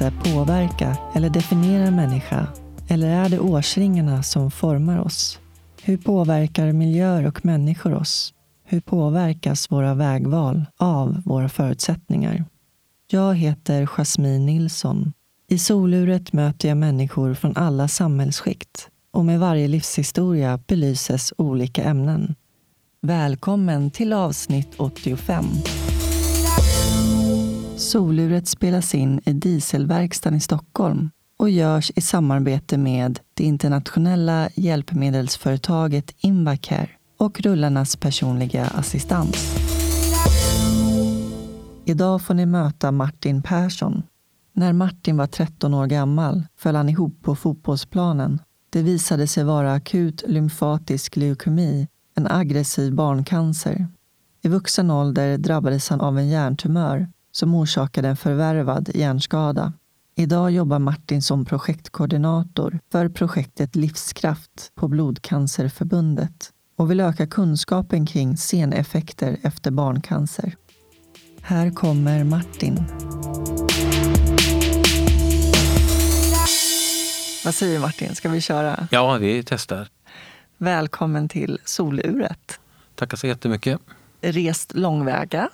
händelse påverka eller definiera en människa? Eller är det årsringarna som formar oss? Hur påverkar miljöer och människor oss? Hur påverkas våra vägval av våra förutsättningar? Jag heter Jasmine Nilsson. I soluret möter jag människor från alla samhällsskikt och med varje livshistoria belyses olika ämnen. Välkommen till avsnitt 85. Soluret spelas in i Dieselverkstan i Stockholm och görs i samarbete med det internationella hjälpmedelsföretaget Invacare och rullarnas personliga assistans. Idag får ni möta Martin Persson. När Martin var 13 år gammal föll han ihop på fotbollsplanen. Det visade sig vara akut lymfatisk leukemi, en aggressiv barncancer. I vuxen ålder drabbades han av en hjärntumör som orsakade en förvärvad hjärnskada. Idag jobbar Martin som projektkoordinator för projektet Livskraft på Blodcancerförbundet och vill öka kunskapen kring seneffekter efter barncancer. Här kommer Martin. Vad säger Martin, ska vi köra? Ja, vi testar. Välkommen till soluret. Tackar så jättemycket. Rest långväga.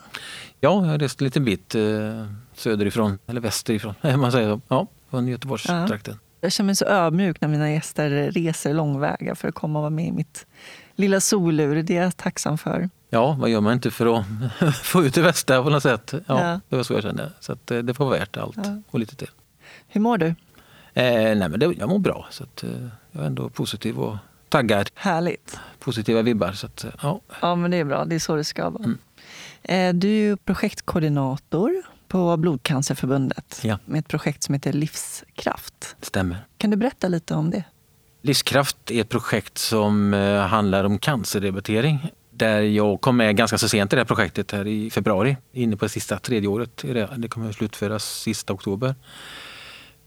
Ja, jag har rest en liten bit eh, söderifrån, eller västerifrån, man säger så. Ja, från Göteborgstrakten. Ja. Jag känner mig så ödmjuk när mina gäster reser långväga för att komma och vara med i mitt lilla solur. Det är jag tacksam för. Ja, vad gör man inte för att få ut det bästa på något sätt? Ja, ja. Det var så jag kände. Så eh, det får vara värt allt ja. och lite till. Hur mår du? Eh, nej, men det, jag mår bra. Så att, eh, jag är ändå positiv och taggad. Härligt. Positiva vibbar. Så att, ja. ja, men det är bra. Det är så det ska vara. Mm. Eh, du är projektkoordinator på Blodcancerförbundet ja. med ett projekt som heter Livskraft. Stämmer. Kan du berätta lite om det? Livskraft är ett projekt som eh, handlar om cancerrehabilitering. Där jag kom med ganska så sent i det här projektet här i februari, inne på det sista tredje året. Det kommer att slutföras sista oktober.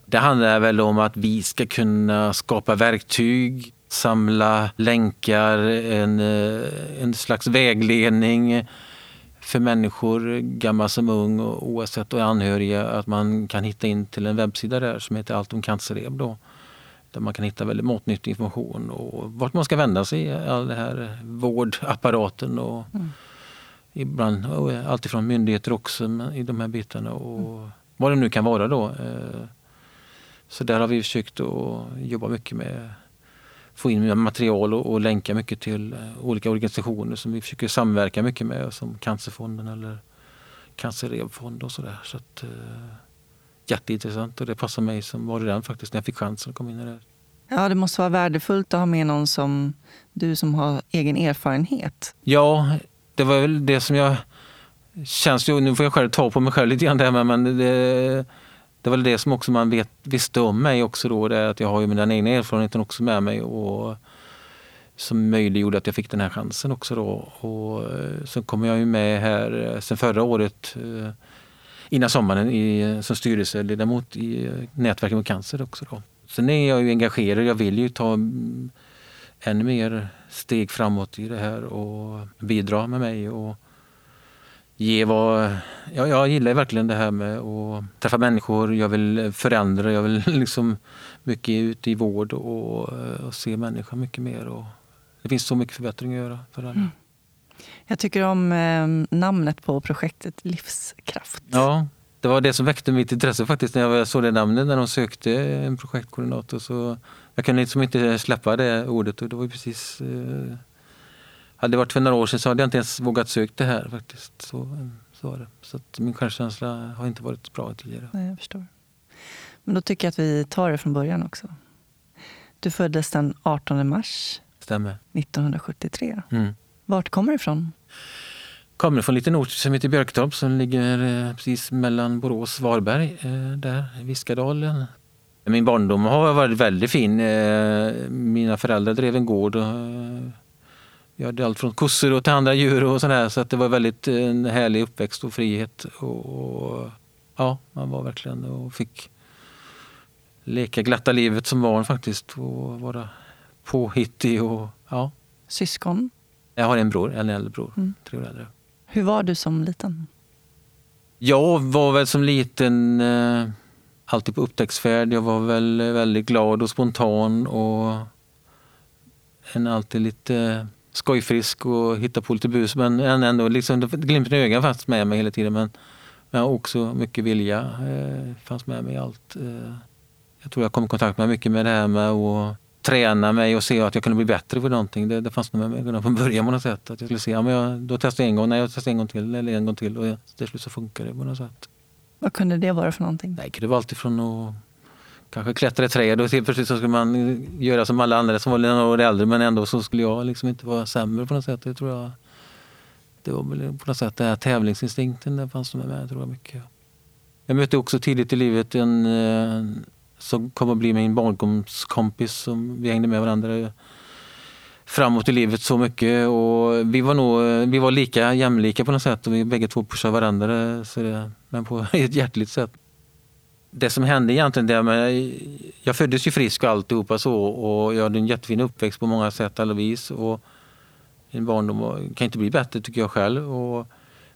Det handlar väl om att vi ska kunna skapa verktyg, samla länkar, en, eh, en slags vägledning för människor, gammal som ung och oavsett och anhöriga, att man kan hitta in till en webbsida där som heter Allt om cancerrehab. Då, där man kan hitta väldigt matnyttig information och vart man ska vända sig i all den här vårdapparaten. Och mm. Ibland alltifrån myndigheter också i de här bitarna och mm. vad det nu kan vara då. Eh, så där har vi försökt att jobba mycket med få in material och, och länka mycket till eh, olika organisationer som vi försöker samverka mycket med som Cancerfonden eller Cancerrevfond och sådär. Så att, eh, jätteintressant och det passar mig som var redan faktiskt när jag fick chansen att komma in i det. Ja, det måste vara värdefullt att ha med någon som du som har egen erfarenhet. Ja, det var väl det som jag känns ju, nu får jag själv ta på mig själv lite grann där, men det, det var det som också man vet, visste om mig också då, det att jag har ju mina egna erfarenheter också med mig och som möjliggjorde att jag fick den här chansen också då. Och eh, sen kom jag ju med här eh, sen förra året eh, innan sommaren i, som styrelseledamot i Nätverket mot cancer också då. Sen är jag ju engagerad, jag vill ju ta mm, ännu mer steg framåt i det här och bidra med mig och ge vad... Ja, jag gillar verkligen det här med att träffa människor. Jag vill förändra. Jag vill liksom mycket ut i vård och, och se människan mycket mer. Och det finns så mycket förbättring att göra för alla. Mm. Jag tycker om eh, namnet på projektet Livskraft. Ja, det var det som väckte mitt intresse faktiskt när jag såg det namnet när de sökte en projektkoordinator. Så jag kunde liksom inte släppa det ordet och det var precis eh, hade det varit för några år sedan så hade jag inte ens vågat söka det här faktiskt. Så, så var det. Så min självkänsla har inte varit bra tidigare. Nej, jag förstår. Men då tycker jag att vi tar det från början också. Du föddes den 18 mars Stämmer. 1973. Mm. Vart kommer du ifrån? Kommer från en liten ort som heter Björktorp som ligger eh, precis mellan Borås och Varberg. Eh, där, Viskadalen. Min barndom har varit väldigt fin. Eh, mina föräldrar drev en gård vi hade allt från kossor och till andra djur och sådär. Så att det var väldigt eh, en härlig uppväxt och frihet. Och, ja, man var verkligen och fick leka glatta livet som barn faktiskt. Och vara påhittig och ja. Syskon? Jag har en bror, en äldre bror. Mm. Tre år äldre. Hur var du som liten? Jag var väl som liten eh, alltid på upptäcktsfärd. Jag var väl väldigt glad och spontan och en alltid lite skojfrisk och hitta på lite bus. Men ändå liksom, glimten i ögat fanns med mig hela tiden. Men, men också mycket vilja eh, fanns med mig i allt. Eh, jag tror jag kom i kontakt med mycket med det här med att träna mig och se att jag kunde bli bättre på någonting. Det, det fanns med mig redan från början på något sätt. Att jag skulle se, ja, men jag, då testar jag en gång, nej jag testar en gång till eller en gång till och till slut så funkar det på något sätt. Vad kunde det vara för någonting? Nej, det var alltifrån att kanske klättra i träd och helt plötsligt så skulle man göra som alla andra som var några år äldre men ändå så skulle jag liksom inte vara sämre på något sätt. Det tror jag det var väl på något sätt den här tävlingsinstinkten, den fanns med mig tror jag mycket. Jag mötte också tidigt i livet en eh, som kom att bli min barndomskompis som vi hängde med varandra framåt i livet så mycket. Och vi var nog vi var lika jämlika på något sätt och vi bägge två pushade varandra. Så det, men på ett hjärtligt sätt. Det som hände egentligen, det med, jag föddes ju frisk och alltihopa så och jag hade en jättefin uppväxt på många sätt alla vis. Och min barndom kan inte bli bättre tycker jag själv. Och,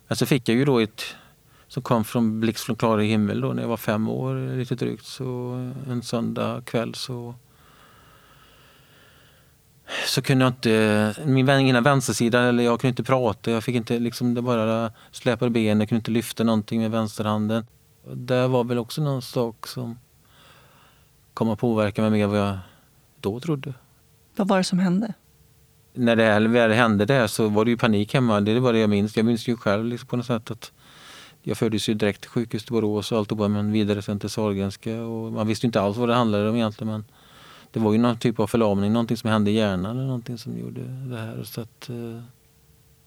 men så fick jag ju då ett som kom från blixt från klar himmel då när jag var fem år lite drygt. Så en söndag kväll så så kunde jag inte, min ena vänstersida, eller jag kunde inte prata, jag fick inte liksom, det bara släpade benen, jag kunde inte lyfta någonting med vänsterhanden. Det var väl också någon sak som kom att påverka mig mer än vad jag då trodde. Vad var det som hände? När det väl hände det så var det ju panik hemma. Det var det jag minns. Jag minns ju själv liksom på något sätt att jag föddes ju direkt till sjukhus till Borås och alltihopa men vidare sen till Sahlgrenska. Och man visste inte alls vad det handlade om egentligen men det var ju någon typ av förlamning, någonting som hände i hjärnan eller någonting som gjorde det här. Så att, eh,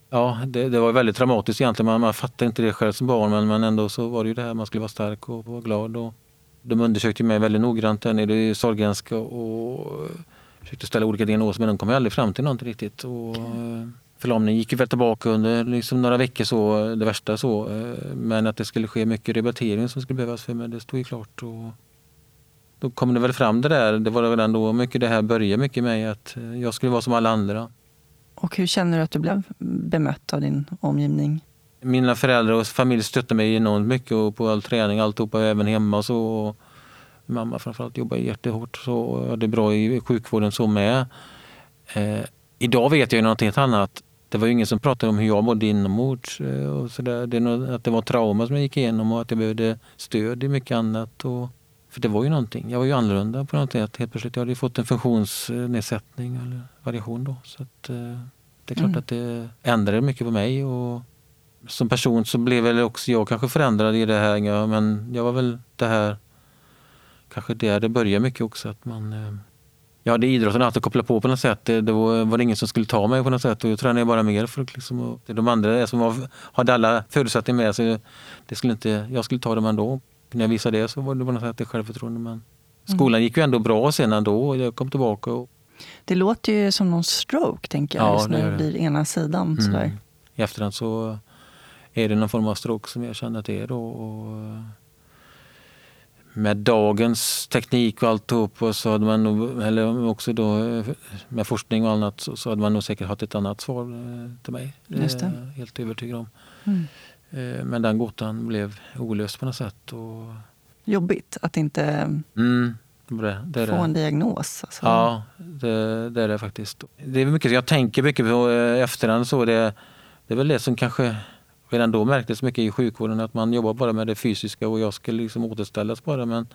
ja, det, det var väldigt traumatiskt egentligen. Man, man fattade inte det själv som barn men, men ändå så var det ju det här man skulle vara stark och vara glad. Och de undersökte mig väldigt noggrant där nere i Sahlgrenska och försökte ställa olika diagnoser men de kom aldrig fram till någonting riktigt. Och, eh, förlamningen gick ju väl tillbaka under liksom några veckor, så, det värsta så. Eh, men att det skulle ske mycket rehabilitering som skulle behövas för mig, det stod ju klart. Och då kom det väl fram det där, det var redan då mycket det här började mycket med att eh, jag skulle vara som alla andra. Och hur känner du att du blev bemött av din omgivning? Mina föräldrar och familj stöttade mig enormt mycket och på all träning, alltihopa, även hemma och så. Och mamma framförallt jobbade jättehårt så jag hade bra i sjukvården så med. Eh, idag vet jag ju något helt annat det var ju ingen som pratade om hur jag mådde inombords. Eh, och så där. Det, att det var trauma som jag gick igenom och att jag behövde stöd i mycket annat. Och, för det var ju någonting. Jag var ju annorlunda på något sätt. Helt plötsligt jag hade fått en funktionsnedsättning eller variation. Då. Så att, eh, det är klart mm. att det ändrade mycket på mig. Och som person så blev väl också jag kanske förändrad i det här. Men jag var väl det här, kanske där det började mycket också. Att man eh, jag hade idrotten alltid kopplat på på något sätt. Det, det var, var det ingen som skulle ta mig på något sätt och jag tränade bara mer för liksom, och de andra som var, hade alla förutsättningar med sig, det skulle inte, jag skulle ta dem ändå. När jag visade det så var det på något sätt självförtroende. Men skolan gick ju ändå bra sen ändå och jag kom tillbaka. Och... Det låter ju som någon stroke tänker jag, ja, just när det blir ena sidan. Mm. Sådär. I efterhand så är det någon form av stroke som jag känner att det är då. Och, med dagens teknik och alltihop och så hade man nog, eller också då med forskning och annat så, så hade man nog säkert haft ett annat svar eh, till mig. Just det. Helt övertygad om. Mm. Eh, men den gåtan blev olöst på något sätt. Och... Jobbigt att inte mm, det, det få en diagnos. Alltså. Ja, det, det, är det faktiskt. Det är mycket, jag tänker mycket på eh, efterhand. Så det, det är väl det som kanske redan då märktes mycket i sjukvården att man jobbar bara med det fysiska och jag skulle liksom återställas bara. Men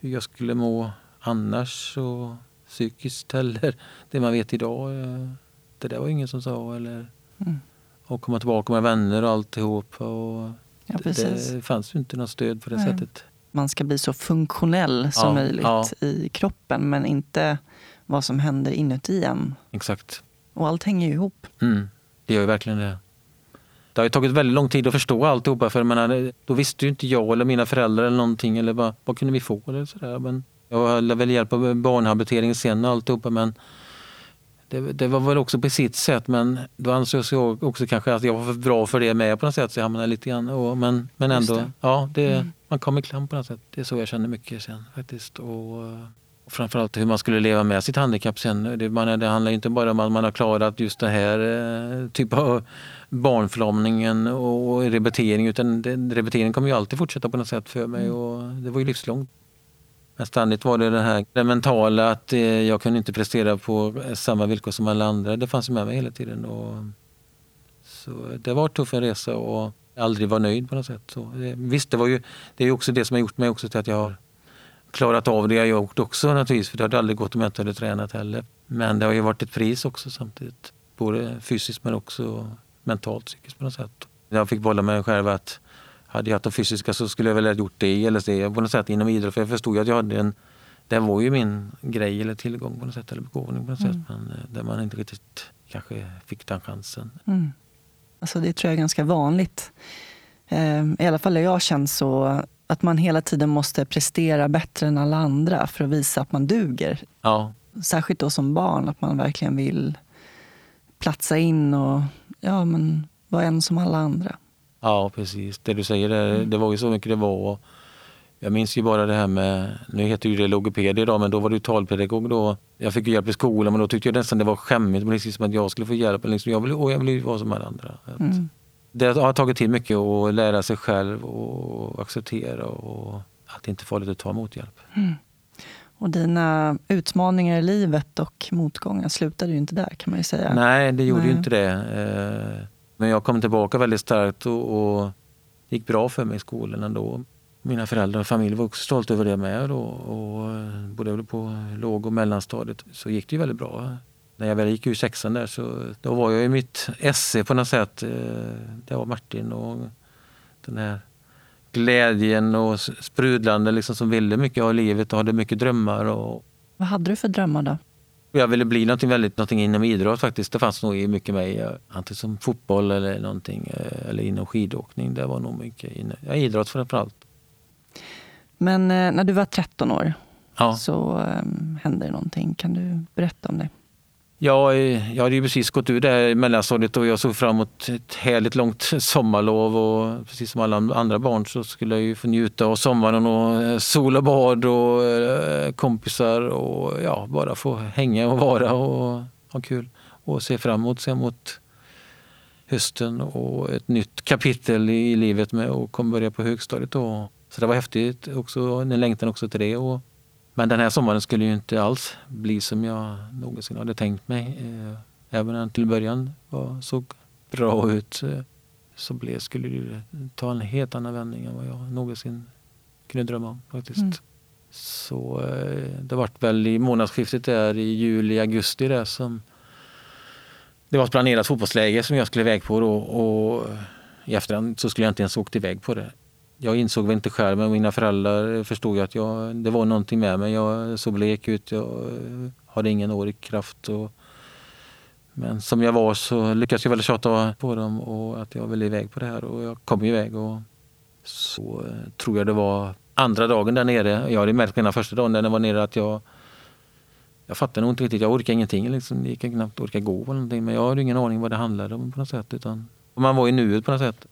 hur jag skulle må annars och psykiskt eller det man vet idag. Eh, det där var ingen som sa. Eller, mm. Och komma tillbaka med vänner och alltihop. Och ja, det, det fanns ju inte något stöd på det Nej. sättet. Man ska bli så funktionell som ja, möjligt ja. i kroppen men inte vad som händer inuti en. Exakt. Och allt hänger ju ihop. Mm, det gör ju verkligen det. Det har tagit väldigt lång tid att förstå alltihopa för menar, då visste ju inte jag eller mina föräldrar eller någonting eller vad, vad kunde vi få eller sådär. Men jag hade väl hjälp av barnhabilitering sen och alltihopa men det, det, var väl också på sitt sätt men då ansåg jag också kanske att jag var för bra för det med på något sätt så jag hamnade lite grann. Och, men, men ändå, det. ja, det, mm. man kom i kläm på något sätt. Det är så jag känner mycket sen faktiskt. Och, Framförallt hur man skulle leva med sitt handikapp sen. Det, man, det handlar inte bara om att man har klarat just det här eh, typen av barnförlamningen och rehabilitering utan det, kommer ju alltid fortsätta på något sätt för mig mm. och det var ju livslångt. Men ständigt var det det här det mentala att eh, jag kunde inte prestera på eh, samma villkor som alla andra. Det fanns med mig hela tiden. Och, så det var en tuff resa och aldrig var nöjd på något sätt. Så, eh, visst, det, var ju, det är också det som har gjort mig också till att jag har klarat av det jag gjort också naturligtvis. För det hade aldrig gått om jag inte hade tränat heller. Men det har ju varit ett pris också samtidigt. Både fysiskt men också mentalt, psykiskt på något sätt. Jag fick bolla med mig själv att hade jag haft de fysiska så skulle jag väl ha gjort det eller det på något sätt inom idrott. För jag förstod att jag hade en, det var ju min grej eller tillgång på något sätt eller begåvning på något mm. sätt. Men eh, där man inte riktigt kanske fick den chansen. Mm. Alltså det tror jag är ganska vanligt. Ehm, I alla fall har jag känt så att man hela tiden måste prestera bättre än alla andra för att visa att man duger. Ja. Särskilt då som barn, att man verkligen vill platsa in och ja, men vara en som alla andra. Ja, precis. Det du säger, det, mm. det var ju så mycket det var. Jag minns ju bara det här med, nu heter ju det logoped idag, men då var det talpedagog då. Jag fick ju hjälp i skolan men då tyckte jag nästan det var skämmigt, liksom som att jag skulle få hjälp. Liksom, jag vill, och jag vill vara som alla andra. Mm. Det har tagit tid mycket att lära sig själv och acceptera och att det inte är farligt att ta emot hjälp. Mm. Och dina utmaningar i livet och motgångar slutade ju inte där kan man ju säga. Nej, det gjorde Nej. ju inte det. Men jag kom tillbaka väldigt starkt och, och det gick bra för mig i skolan ändå. Mina föräldrar och familj var också stolta över det med. Då, och eh, både på låg och mellanstadiet så gick det ju väldigt bra. När jag väl gick ur sexan där så då var jag i mitt esse på något sätt. Eh, det var Martin och den här glädjen och sprudlande liksom som ville mycket av livet och hade mycket drömmar. Och... Vad hade du för drömmar då? Jag ville bli någonting väldigt, någonting inom idrott faktiskt. Det fanns nog mycket mig. Antingen som fotboll eller någonting. Eh, eller inom skidåkning. Det var nog mycket inne. Ja, idrott framförallt. Men eh, när du var 13 år ja. så um, hände det någonting. Kan du berätta om det? Ja, eh, jag hade ju precis gått ur det här mellanstadiet och jag såg fram emot ett härligt långt sommarlov och precis som alla andra barn så skulle jag ju få njuta av sommaren och eh, sol och bad och eh, kompisar och ja, bara få hänga och vara och ha kul och se fram emot, se mot hösten och ett nytt kapitel i livet med och kom börja på högstadiet då. Så det var häftigt också, en längtan också till det. Och men den här sommaren skulle ju inte alls bli som jag någonsin hade tänkt mig. Eh, även om den till början var, såg bra ut eh, så blev, skulle det ta en helt annan vändning än vad jag någonsin kunde drömma om. faktiskt. Mm. Så eh, det vart väl i månadsskiftet där i juli, augusti där som det var ett planerat fotbollsläge som jag skulle iväg på då och i efterhand så skulle jag inte ens åkt iväg på det jag insåg väl inte själv, men mina föräldrar förstod ju att jag, det var någonting med mig. Jag såg blek ut, jag hade ingen årig kraft. Och, men som jag var så lyckades jag väl tjata på dem och att jag ville iväg på det här och jag kom iväg. Och så tror jag det var andra dagen där nere. Jag hade märkt mina första dagen när jag var nere att jag jag fattade nog inte riktigt, jag orkade ingenting. Liksom. Det gick knappt orka gå eller någonting. Men jag hade ingen aning vad det handlade om på något sätt. Utan, man var i nuet på något sätt.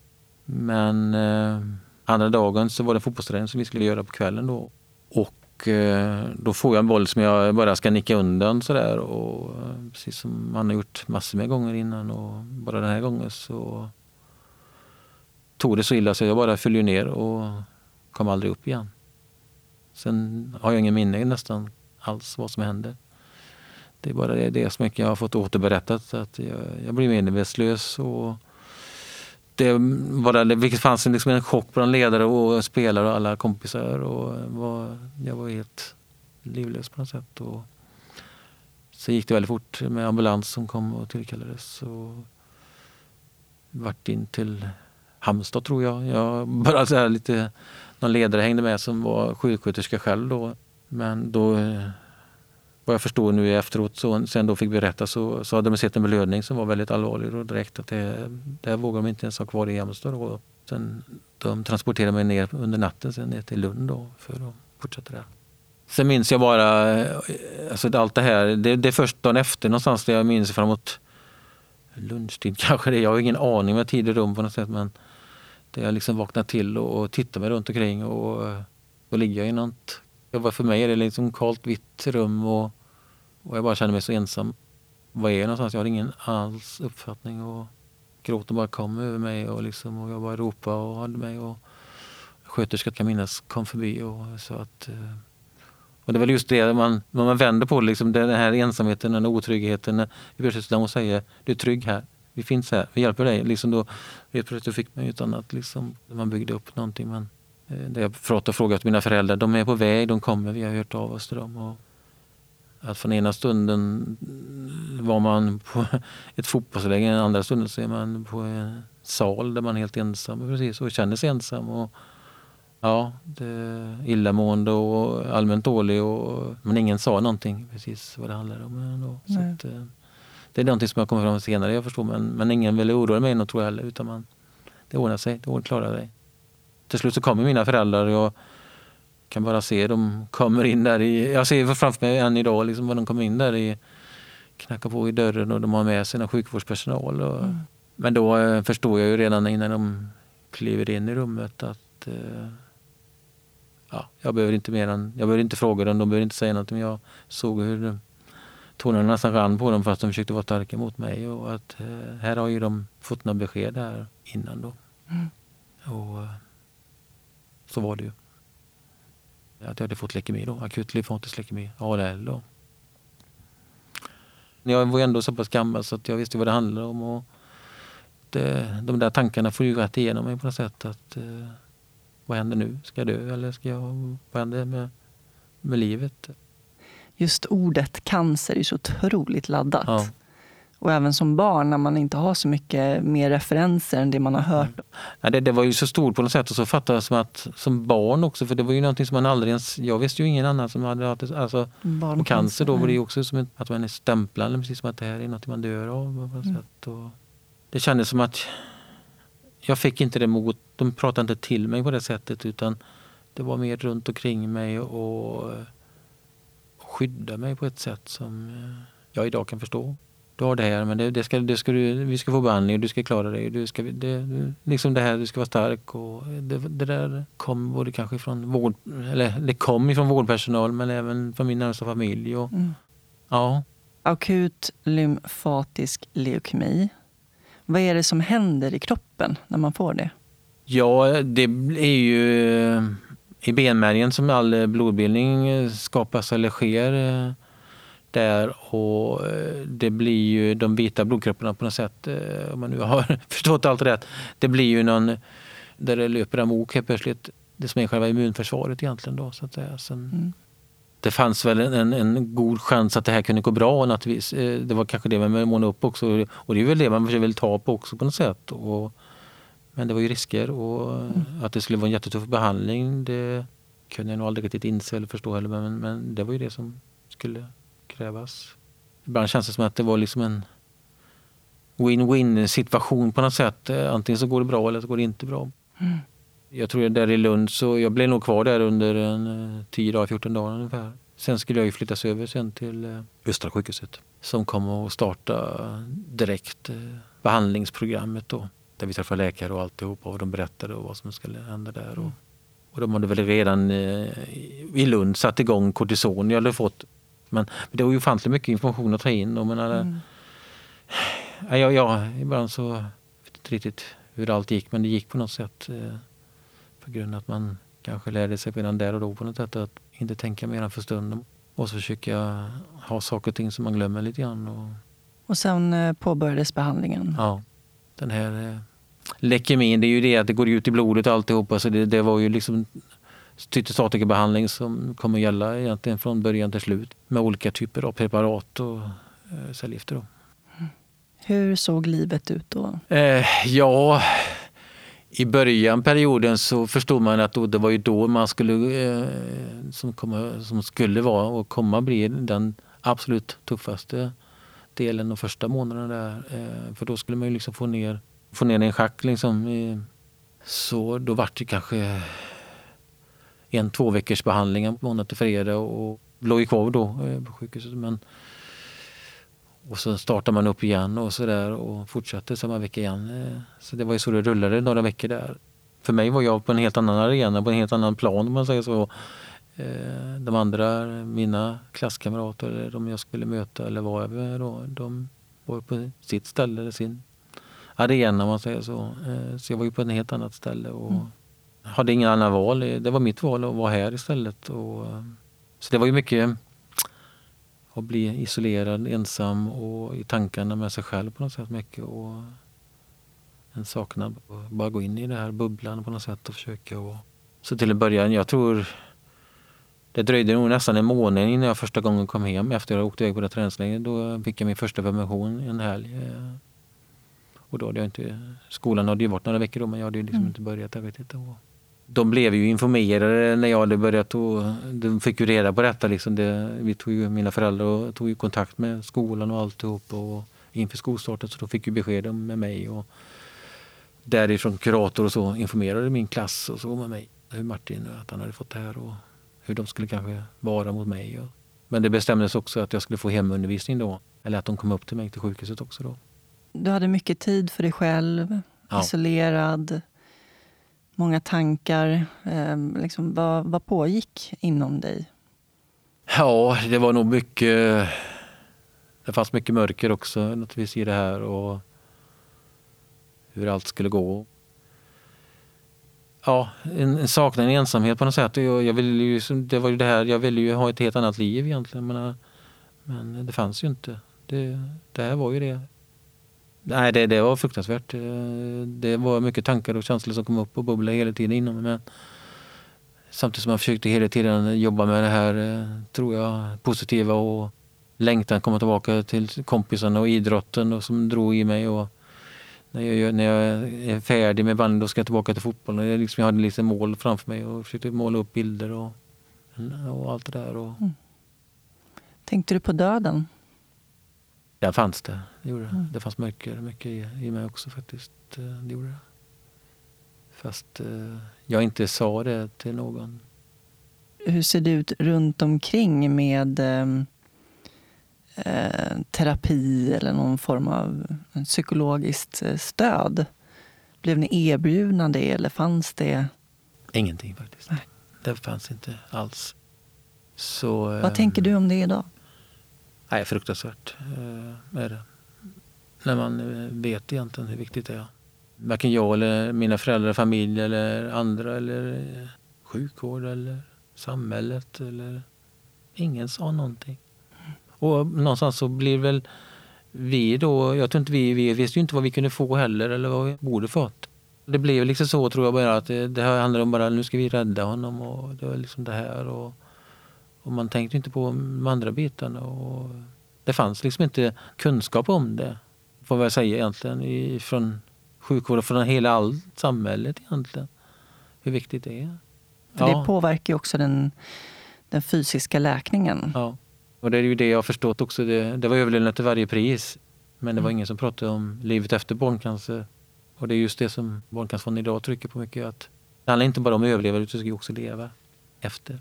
Men eh, Andra dagen så var det fotbollsträning som vi skulle göra på kvällen då. Och eh, då får jag en boll som jag bara ska nicka undan sådär. Och eh, precis som man har gjort massor med gånger innan och bara den här gången så tog det så illa så jag bara föll ner och kom aldrig upp igen. Sen har jag ingen minne nästan alls vad som hände. Det är bara det, det som jag har fått återberättat. Att jag, jag blir medvetslös och det, var där, vilket fanns liksom en chock bland ledare och spelare och alla kompisar. Och var, jag var helt livlös på något sätt. Och så gick det väldigt fort med ambulans som kom och tillkallades. Och vart in till Halmstad tror jag. jag bara så här lite, någon ledare hängde med som var sjuksköterska själv då. Men då vad jag förstår nu efteråt, så, sen då fick berätta så, så hade de sett en blödning som var väldigt allvarlig och direkt att det, det vågade de inte ens ha kvar i Halmstad. Sen, de transporterade mig ner under natten sen ner till Lund då för att fortsätta där. Sen minns jag bara, eh, alltså allt det här, det, det är först dagen efter någonstans där jag minns framåt lunchtid kanske det Jag har ingen aning med tid och rum på något sätt men där jag liksom vaknar till och, och tittar mig runt omkring och då ligger jag i något för mig är det liksom kallt vitt rum och, och jag bara känner mig så ensam. Var är jag någonstans? Jag har ingen alls uppfattning. Och gråten bara kom över mig och, liksom, och jag bara ropade och hade mig. Och sköterskan kan minnas kom förbi och sa att eh, och det är väl just det man, man vänder på, liksom, den här ensamheten, den otryggheten. När hon säger du är trygg här, vi finns här, vi hjälper dig. Liksom då, helt plötsligt fick man ju ett annat, liksom, man byggde upp någonting. Men, eh, där jag pratat och frågat mina föräldrar, de är på väg, de kommer, vi har hört av oss till dem. Och att från ena stunden var man på ett fotbollsläger, den andra stunden så är man på en sal där man är helt ensam precis, och känner sig ensam. Och, ja, det, illamående och allmänt dålig. Och, men ingen sa någonting precis vad det handlade om. Så att, eh, det är någonting som jag kommer fram senare, jag förstår. Men, men ingen ville oroa mig något tror jag heller. Utan man, det ordnar sig, det klarar sig. Till slut så kommer mina föräldrar och jag kan bara se dem kommer in där. I, jag ser framför mig än idag liksom, vad de kommer in där i knackar på i dörren och de har med sig sjukvårdspersonal. Och, mm. Men då eh, förstår jag ju redan innan de kliver in i rummet att eh, ja, jag behöver inte mer än, jag behöver inte fråga dem, de behöver inte säga något. Men jag såg hur tårarna nästan rann på dem fast de försökte vara starka mot mig. Och att, eh, här har ju de fått några besked här innan då. Mm. Och eh, så var det ju. Att jag hade fått leukemi då, akut lymfatisk leukemi, ALL då. Jag var ändå så pass gammal så att jag visste vad det handlade om. Och det, de där tankarna får ju rätt igenom mig på något sätt. Att, eh, vad händer nu? Ska jag dö eller ska jag, vad händer med, med livet? Just ordet cancer är så otroligt laddat. Ja. Och även som barn när man inte har så mycket mer referenser än det man har hört. Mm. Ja, det, det, var ju så stort på något sätt och så fattade jag som att som barn också för det var ju någonting som man aldrig ens, jag visste ju ingen annan som hade haft alltså, och cancer då var det ju också som att man är stämplad, precis som att det här är något man dör av. På något mm. sätt. Och det kändes som att jag fick inte det mot, de pratade inte till mig på det sättet utan det var mer runt omkring mig och skydda mig på ett sätt som jag idag kan förstå. Du har det här, men det, det ska, det ska du, vi ska få behandling och du ska klara dig. Du ska, det, liksom det här, du ska vara stark. Och det, det där kom både kanske från vård, eller det kom ifrån vårdpersonal men även från min närmsta familj. Och, mm. ja. Akut lymfatisk leukemi. Vad är det som händer i kroppen när man får det? Ja, det är ju i benmärgen som all blodbildning skapas eller sker eh, där och eh, det blir ju de vita blodkropparna på något sätt, eh, om man nu har förstått allt rätt. Det blir ju någon, där det löper amok helt plötsligt, det som är själva immunförsvaret egentligen då så att säga. Sen, mm. Det fanns väl en, en, god chans att det här kunde gå bra naturligtvis. Det var kanske det man månade upp också och det är väl det man vill ta på också på något sätt. Och, men det var ju risker och mm. att det skulle vara en jättetuff behandling det kunde jag nog aldrig riktigt inse eller förstå heller. Men, men det var ju det som skulle krävas. Ibland känns det som att det var liksom en win-win situation på något sätt. Antingen så går det bra eller så går det inte bra. Mm. Jag tror där i Lund så jag blev nog kvar där under en 10 dagar, 14 dagar ungefär. Sen skulle jag ju flyttas över sen till eh, Östra sjukhuset som kom att starta direkt eh, behandlingsprogrammet då där vi träffade läkare och alltihopa och de berättade vad som skulle hända där. Och, mm. och de hade väl redan eh, i Lund satt igång kortison jag hade fått. Men, men det var ju ofantligt mycket information att ta in. Och, men, mm. ja, ja, ibland så vet inte riktigt hur allt gick men det gick på något sätt. Eh, på grund av att man kanske lärde sig redan där och då på något sätt att inte tänka mer än för stunden. Och så försöka ha saker och ting som man glömmer lite grann. Och, och sen eh, påbörjades behandlingen? Ja den här eh, leukemin, det är ju det att det går ut i blodet och alltihopa. Så det, det var ju liksom cytostatikabehandling som kommer att gälla egentligen från början till slut med olika typer av preparat och eh, cellgifter. Hur såg livet ut då? Eh, ja, i början perioden så förstod man att då, det var ju då man skulle, eh, som, komma, som skulle vara och komma bli den absolut tuffaste delen de första månaderna där. Eh, för då skulle man ju liksom få ner, få ner en schack liksom. Så då vart det kanske en två veckors behandling månad till fredag och låg ju kvar då eh, på sjukhuset. Men, och så startade man upp igen och så där och fortsatte samma vecka igen. Eh, så det var ju så det rullade några veckor där. För mig var jag på en helt annan arena, på en helt annan plan om man säger så. Eh, de andra, mina klasskamrater eller de jag skulle möta eller vara med då, de var på sitt ställe, eller sin arena om man säger så. Så jag var ju på ett helt annat ställe och mm hade ingen annan val. Det var mitt val att vara här istället. Och, eh, så det var ju mycket att bli isolerad, ensam och i tankarna med sig själv på något sätt mycket. Och en saknad att bara gå in i den här bubblan på något sätt och försöka. Och, så till en början, jag tror det dröjde nog nästan en månad innan jag första gången kom hem efter att ha åkt iväg på det träningslägret. Då fick jag min första permission en helg. Eh, och då hade jag inte, skolan hade ju varit några veckor då men jag hade liksom mm. inte börjat. Jag vet inte. De blev ju informerade när jag hade börjat och de fick ju reda på detta. Liksom det, vi tog ju, mina föräldrar och tog ju kontakt med skolan och alltihop och inför skolstarten så då fick ju besked med mig. Och därifrån kurator och så informerade min klass och så med mig. Hur Martin, att han hade fått det här och hur de skulle kanske vara mot mig. Men det bestämdes också att jag skulle få hemundervisning då. Eller att de kom upp till mig till sjukhuset också då. Du hade mycket tid för dig själv, ja. isolerad, många tankar. Eh, liksom, vad, vad pågick inom dig? Ja, det var nog mycket... Det fanns mycket mörker också naturligtvis i det här och hur allt skulle gå ja, en, en saknad, en ensamhet på något sätt. Jag, jag ville ju, det var ju det här, jag ville ju ha ett helt annat liv egentligen. Men, men det fanns ju inte. Det, det här var ju det. Nej, det, det var fruktansvärt. Det var mycket tankar och känslor som kom upp och bubblade hela tiden inom mig. samtidigt som jag försökte hela tiden jobba med det här, tror jag, positiva och längtan komma tillbaka till kompisarna och idrotten och som drog i mig. Och, när jag, när jag är färdig med bandet och ska tillbaka till fotbollen. Jag, liksom, jag hade lite mål framför mig och försökte måla upp bilder och, och allt det där. Och... Mm. Tänkte du på döden? Där fanns det. Det, gjorde det. Mm. det fanns mycket, mycket i, i mig också faktiskt. Eh, det gjorde det. Fast eh, jag inte sa det till någon. Hur ser det ut runt omkring med eh, eh, terapi eller någon form av psykologiskt eh, stöd? Blev ni erbjudna det eller fanns det? Ingenting faktiskt. Nej. Det fanns inte alls. Så, Vad eh, tänker du om det idag? Nej, fruktansvärt eh, är det. När man eh, vet egentligen hur viktigt det är. Varken jag eller mina föräldrar, familj eller andra eller eh, sjukvård eller samhället eller ingen sa någonting. Och någonstans så blir väl vi då, jag tror inte vi, vi visste ju inte vad vi kunde få heller eller vad vi borde fått. Det blev liksom så tror jag bara att det, det här handlar om bara nu ska vi rädda honom och det var liksom det här. Och, och man tänkte inte på de andra bitarna. Och det fanns liksom inte kunskap om det, får jag säga egentligen, från sjukvården, från hela allt samhället egentligen. Hur viktigt det är. För ja. Det påverkar ju också den, den fysiska läkningen. Ja. Och det är ju det jag har förstått också. Det, det var överlevnad till varje pris. Men det var mm. ingen som pratade om livet efter barncancer. Och det är just det som Barncancerfonden idag trycker på mycket. Att det handlar inte bara om att överleva utan du ska också leva efter.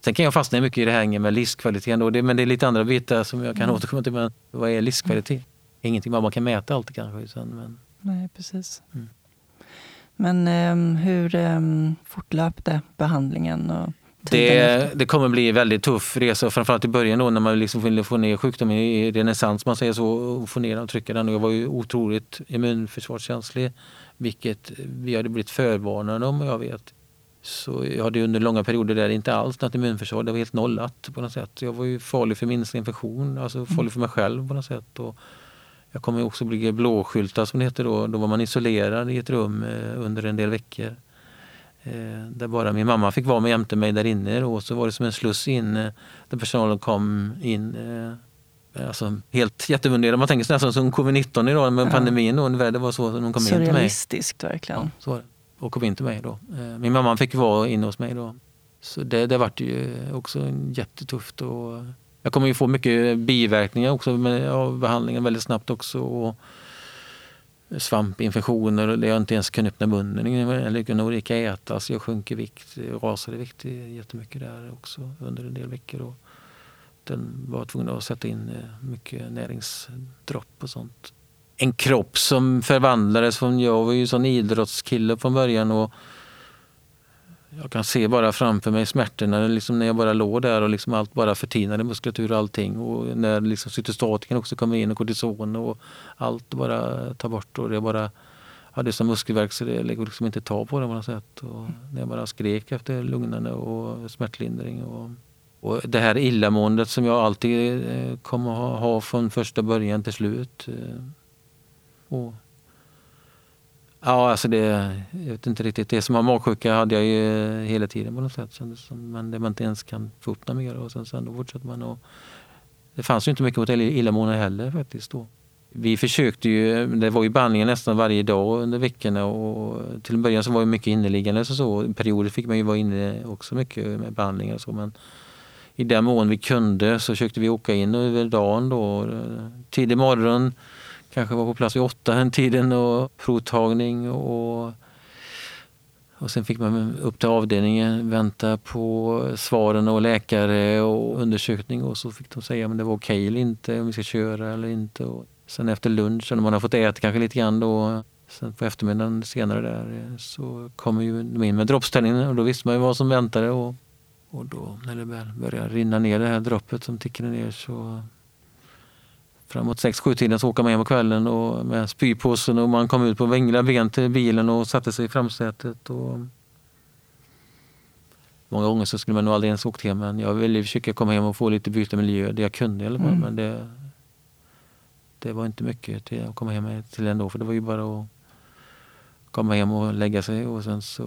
Sen kan jag fastna mycket i det här med livskvaliteten. Då. Det, men det är lite andra bitar som jag kan mm. återkomma till. Men vad är livskvalitet? Mm. Ingenting man kan mäta alltid kanske. Utan, men... Nej, precis. Mm. Men um, hur um, fortlöpte behandlingen? Och det, det kommer bli en väldigt tuff resa, framförallt i början då när man liksom ville få ner sjukdomen i renässans, man säger så, och få ner och trycka den. Och jag var ju otroligt immunförsvarskänslig, vilket vi hade blivit förvarnade om, jag vet. Så jag hade under långa perioder där inte alls något immunförsvar, det var helt nollat på något sätt. Jag var ju farlig för minsta infektion, alltså mm. farlig för mig själv på något sätt. Och jag kommer också bli blåskyltad som det heter då, då var man isolerad i ett rum eh, under en del veckor. Eh, där bara min mamma fick vara med jämte mig där inne. Och så var det som en sluss in eh, där personalen kom in. Alltså helt jättevunderad. Man tänker sig nästan som covid-19 idag med ja. pandemin. Då, det var så de kom in till mig. Surrealistiskt verkligen. Ja, så var det. Och kom in till mig då. Min mamma fick vara inne hos mig då. Så det, det vart ju också jättetufft. Och jag kommer ju få mycket biverkningar också med, av behandlingen väldigt snabbt också. Och svampinfektioner och jag inte ens kunde öppna munnen eller kunde orka äta. Så jag sjönk i vikt, rasade i vikt jättemycket där också under en del veckor. Och den var tvungen att sätta in eh, mycket näringsdropp och sånt. En kropp som förvandlades. Från, jag var ju sån idrottskille från början och jag kan se bara framför mig smärtorna liksom när jag bara låg där och liksom allt bara förtinade muskulatur och allting. Och när liksom cytostatiken också kommer in och kortison och allt bara tar bort. Och det bara, ja, det är som muskelvärk så det går liksom inte ta på det på något sätt. Och när jag bara skrek efter lugnande och smärtlindring. Och, och det här illamåendet som jag alltid eh, kommer ha, ha från första början till slut. Eh, och Ja, alltså det, jag vet inte riktigt. Det som var magsjuka hade jag ju hela tiden på något sätt. Men det man inte ens kan få upp något mer. Och sen, sen då fortsätter man. Och det fanns ju inte mycket mot illamående heller faktiskt då. Vi försökte ju, det var ju behandlingar nästan varje dag under veckorna och till en början så var det mycket inneliggande och så. Perioder fick man ju vara inne också mycket med behandlingar och så. Men i den mån vi kunde så försökte vi åka in över dagen då. Tidig morgon kanske var på plats vid åtta den tiden och provtagning och och sen fick man upp till avdelningen, vänta på svaren och läkare och undersökning och så fick de säga om det var okej okay eller inte, om vi ska köra eller inte. Och sen efter lunch, när man har fått äta kanske lite grann då, sen på eftermiddagen senare där så kommer ju de in med droppställningen och då visste man ju vad som väntade. Och, och då när det väl började rinna ner det här droppet som tickade ner så framåt 6-7 tiden så åker man hem på kvällen och med spypåsen och man kom ut på vingla ben till bilen och satte sig i framsätet. Och Många gånger så skulle man nog aldrig ens åkt hem men jag ville försöka komma hem och få lite byta miljö, det jag kunde i alla fall. Mm. Men det, det var inte mycket till att komma hem till ändå för det var ju bara att komma hem och lägga sig och sen så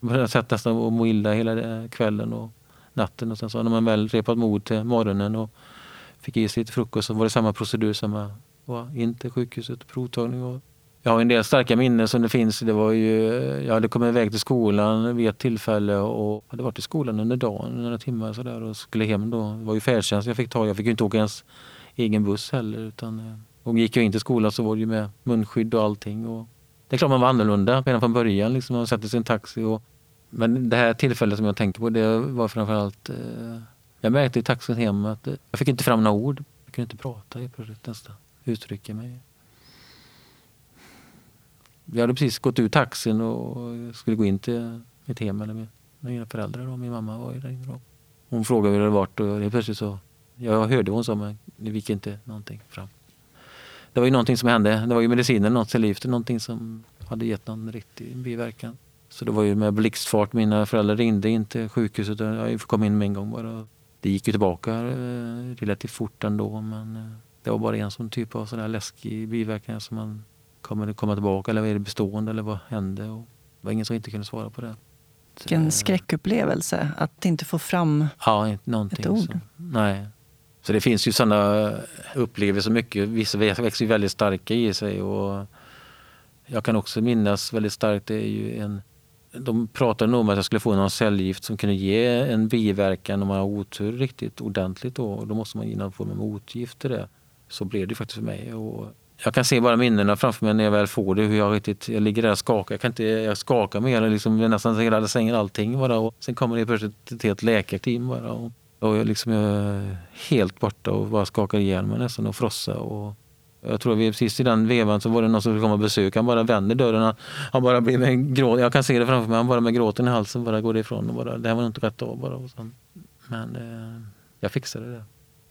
började jag sätta sig och må illa hela kvällen och natten och sen så när man väl repat mod till morgonen och fick i sig lite frukost så var det samma procedur, samma var in till sjukhuset, provtagning. Och jag har en del starka minnen som det finns. Det var ju, jag hade kommit iväg till skolan vid ett tillfälle och hade varit i skolan under dagen, några timmar så där, och skulle hem då. Det var ju färdtjänst jag fick ta. Jag fick ju inte åka ens egen buss heller. Utan, eh, och gick jag in till skolan så var det ju med munskydd och allting. Och det är klart man var annorlunda redan från början. Liksom. Man satte sig i en taxi. Och, men det här tillfället som jag tänker på det var framförallt eh, jag märkte i taxin hem att eh, jag fick inte fram några ord. Jag kunde inte prata helt plötsligt nästan. Uttrycka mig. Vi hade precis gått ur taxin och skulle gå in till mitt hem eller med mina föräldrar. Och min mamma var där inne. Då. Hon frågade hur det hade varit och helt plötsligt så... Jag hörde vad hon sa men det gick inte någonting fram. Det var ju någonting som hände. Det var ju medicinen något livet. Någonting som hade gett någon riktig biverkan. Så det var ju med blixtfart. Mina föräldrar ringde in till sjukhuset. Jag kom in med en gång bara det gick ju tillbaka eh, relativt fort ändå men eh, det var bara en sån typ av sån läskig biverkan som man kommer det komma tillbaka eller är det bestående eller vad hände? Och det var ingen som inte kunde svara på det. Vilken skräckupplevelse att inte få fram ja, ett ord. Så, nej. Så det finns ju sådana upplevelser mycket. Vissa växer ju väldigt starka i sig. Och jag kan också minnas väldigt starkt, det är ju en de pratade nog om att jag skulle få någon cellgift som kunde ge en biverkan om man har otur riktigt ordentligt. Då, och då måste man ge någon form av motgift till det. Så blev det faktiskt för mig. Och jag kan se bara minnena framför mig när jag väl får det. Hur jag, riktigt, jag ligger där och skakar. Jag, kan inte, jag skakar mer, liksom, nästan hela sängen, allting. Bara. Och sen kommer det plötsligt ett helt läkarteam. Bara. Och, och jag, liksom, jag är helt borta och bara skakar igen mig nästan och frossa. Och, jag tror vi precis i den vevan så var det någon som kom och besöka. Han bara vänder dörren. Han bara blir med gråt. Jag kan se det framför mig. Han bara med gråten i halsen bara går ifrån. Och bara, det här var inte rätt av bara. Och sen, men eh, jag fixade det.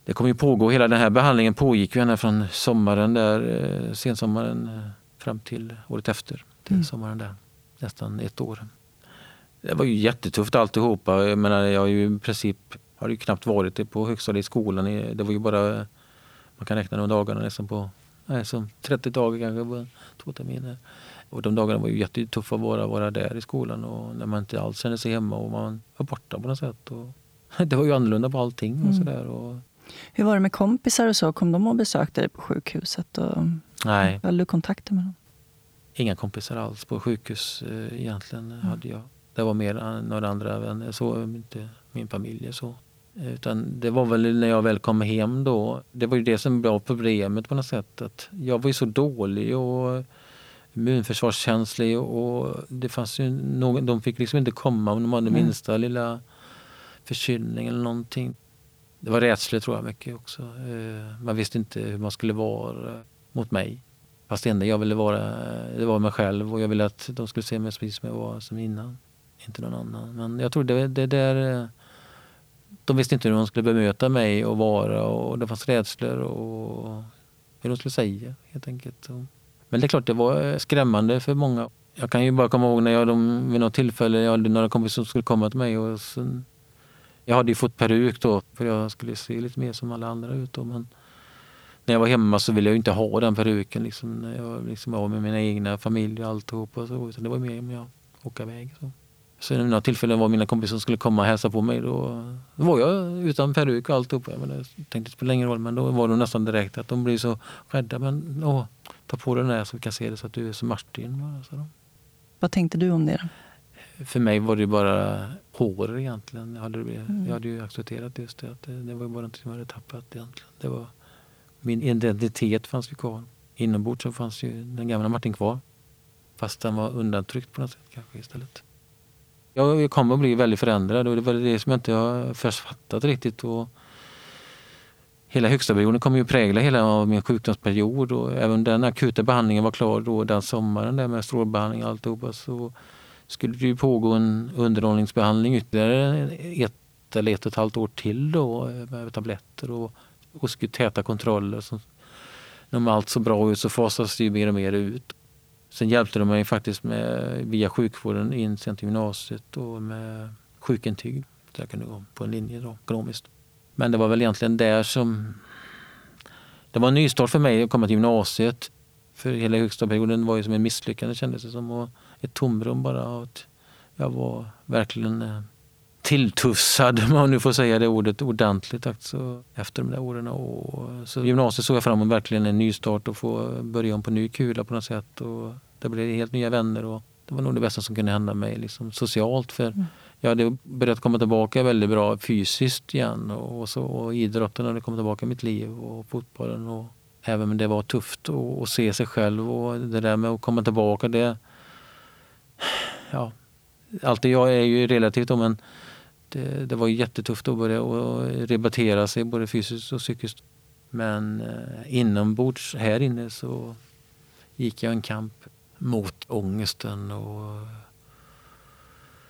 Det kommer ju pågå. Hela den här behandlingen pågick ju ända från sommaren där, eh, sensommaren eh, fram till året efter. Till mm. sommaren där. Nästan ett år. Det var ju jättetufft alltihopa. Jag menar, jag har ju i princip har ju knappt varit på högstadiet i skolan. Det var ju bara, man kan räkna de dagarna nästan på nej, som 30 dagar kanske, två terminer. Och de dagarna var ju jättetuffa att vara, vara där i skolan och när man inte alls kände sig hemma och man var borta på något sätt. Och det var ju annorlunda på allting och mm. sådär. Och... Hur var det med kompisar och så? Kom de och besökte dig på sjukhuset? Och... Nej. Hade du kontakter med dem? Inga kompisar alls på sjukhus eh, egentligen mm. hade jag. Det var mer några andra vänner, så inte min familj. Så. Utan det var väl när jag väl kom hem då. Det var ju det som var problemet på något sätt. Att jag var ju så dålig och immunförsvarskänslig och det fanns ju någon, de fick liksom inte komma om de hade mm. minsta lilla förkylning eller någonting. Det var rädsla tror jag mycket också. Eh, man visste inte hur man skulle vara mot mig. Fast det enda jag ville vara, det var mig själv och jag ville att de skulle se mig precis som jag var som innan. Inte någon annan. Men jag tror det, det där... De visste inte hur de skulle bemöta mig och vara och det fanns rädslor och hur de skulle säga helt enkelt. Men det är klart, det var skrämmande för många. Jag kan ju bara komma ihåg när jag de, vid något tillfälle, jag hade några kompisar som skulle komma till mig och sen, jag hade ju fått peruk då för jag skulle se lite mer som alla andra ut då, men när jag var hemma så ville jag inte ha den peruken liksom, när jag liksom av med mina egna familj och alltihop. Och så, utan det var mer om jag åka iväg. Så. Så vid några tillfällen var mina kompisar som skulle komma och hälsa på mig. Då, då var jag utan peruk och alltihopa. Jag, jag tänkte inte spela ingen roll men då var de nästan direkt att de blir så rädda. Men åh, ta på den där så vi kan se det så att du är som Martin. Så Vad tänkte du om det? För mig var det bara hår egentligen. Jag hade, mm. jag hade ju accepterat just det. Att det, det var bara någonting som jag hade tappat egentligen. Det var, min identitet fanns ju kvar. Inombords så fanns ju den gamla Martin kvar. Fast den var undantryckt på något sätt kanske istället. Jag kommer att bli väldigt förändrad och det var det som jag inte har först fattat riktigt. Och hela högstaperioden kommer ju prägla hela min sjukdomsperiod och även den akuta behandlingen var klar då den sommaren där med strålbehandling och alltihopa så skulle det ju pågå en underhållningsbehandling ytterligare ett eller ett och ett halvt år till då med tabletter och, och täta kontroller. Så, när allt så bra ut så fasas det ju mer och mer ut. Sen hjälpte de mig faktiskt med, via sjukvården in sen till gymnasiet och med sjukintyg. Så jag kunde gå på en linje då, ekonomiskt. Men det var väl egentligen där som... Det var en nystart för mig att komma till gymnasiet. För hela högstadieperioden var ju som en misslyckande kändes det som. Och ett tomrum bara. Att jag var verkligen eh, tilltussad, om man nu får säga det ordet ordentligt alltså, efter de där åren. Och, så gymnasiet såg jag fram emot verkligen en nystart och få börja om på ny kula på något sätt. Och det blev helt nya vänner och det var nog det bästa som kunde hända mig liksom, socialt. För mm. jag hade börjat komma tillbaka väldigt bra fysiskt igen och, så, och idrotten hade kommit tillbaka i mitt liv och fotbollen. Och, även om det var tufft att se sig själv och det där med att komma tillbaka. det ja, Alltid jag är ju relativt då, men det, eh, det var jättetufft att börja och rebatera sig både fysiskt och psykiskt. Men eh, inombords här inne så gick jag en kamp mot ångesten och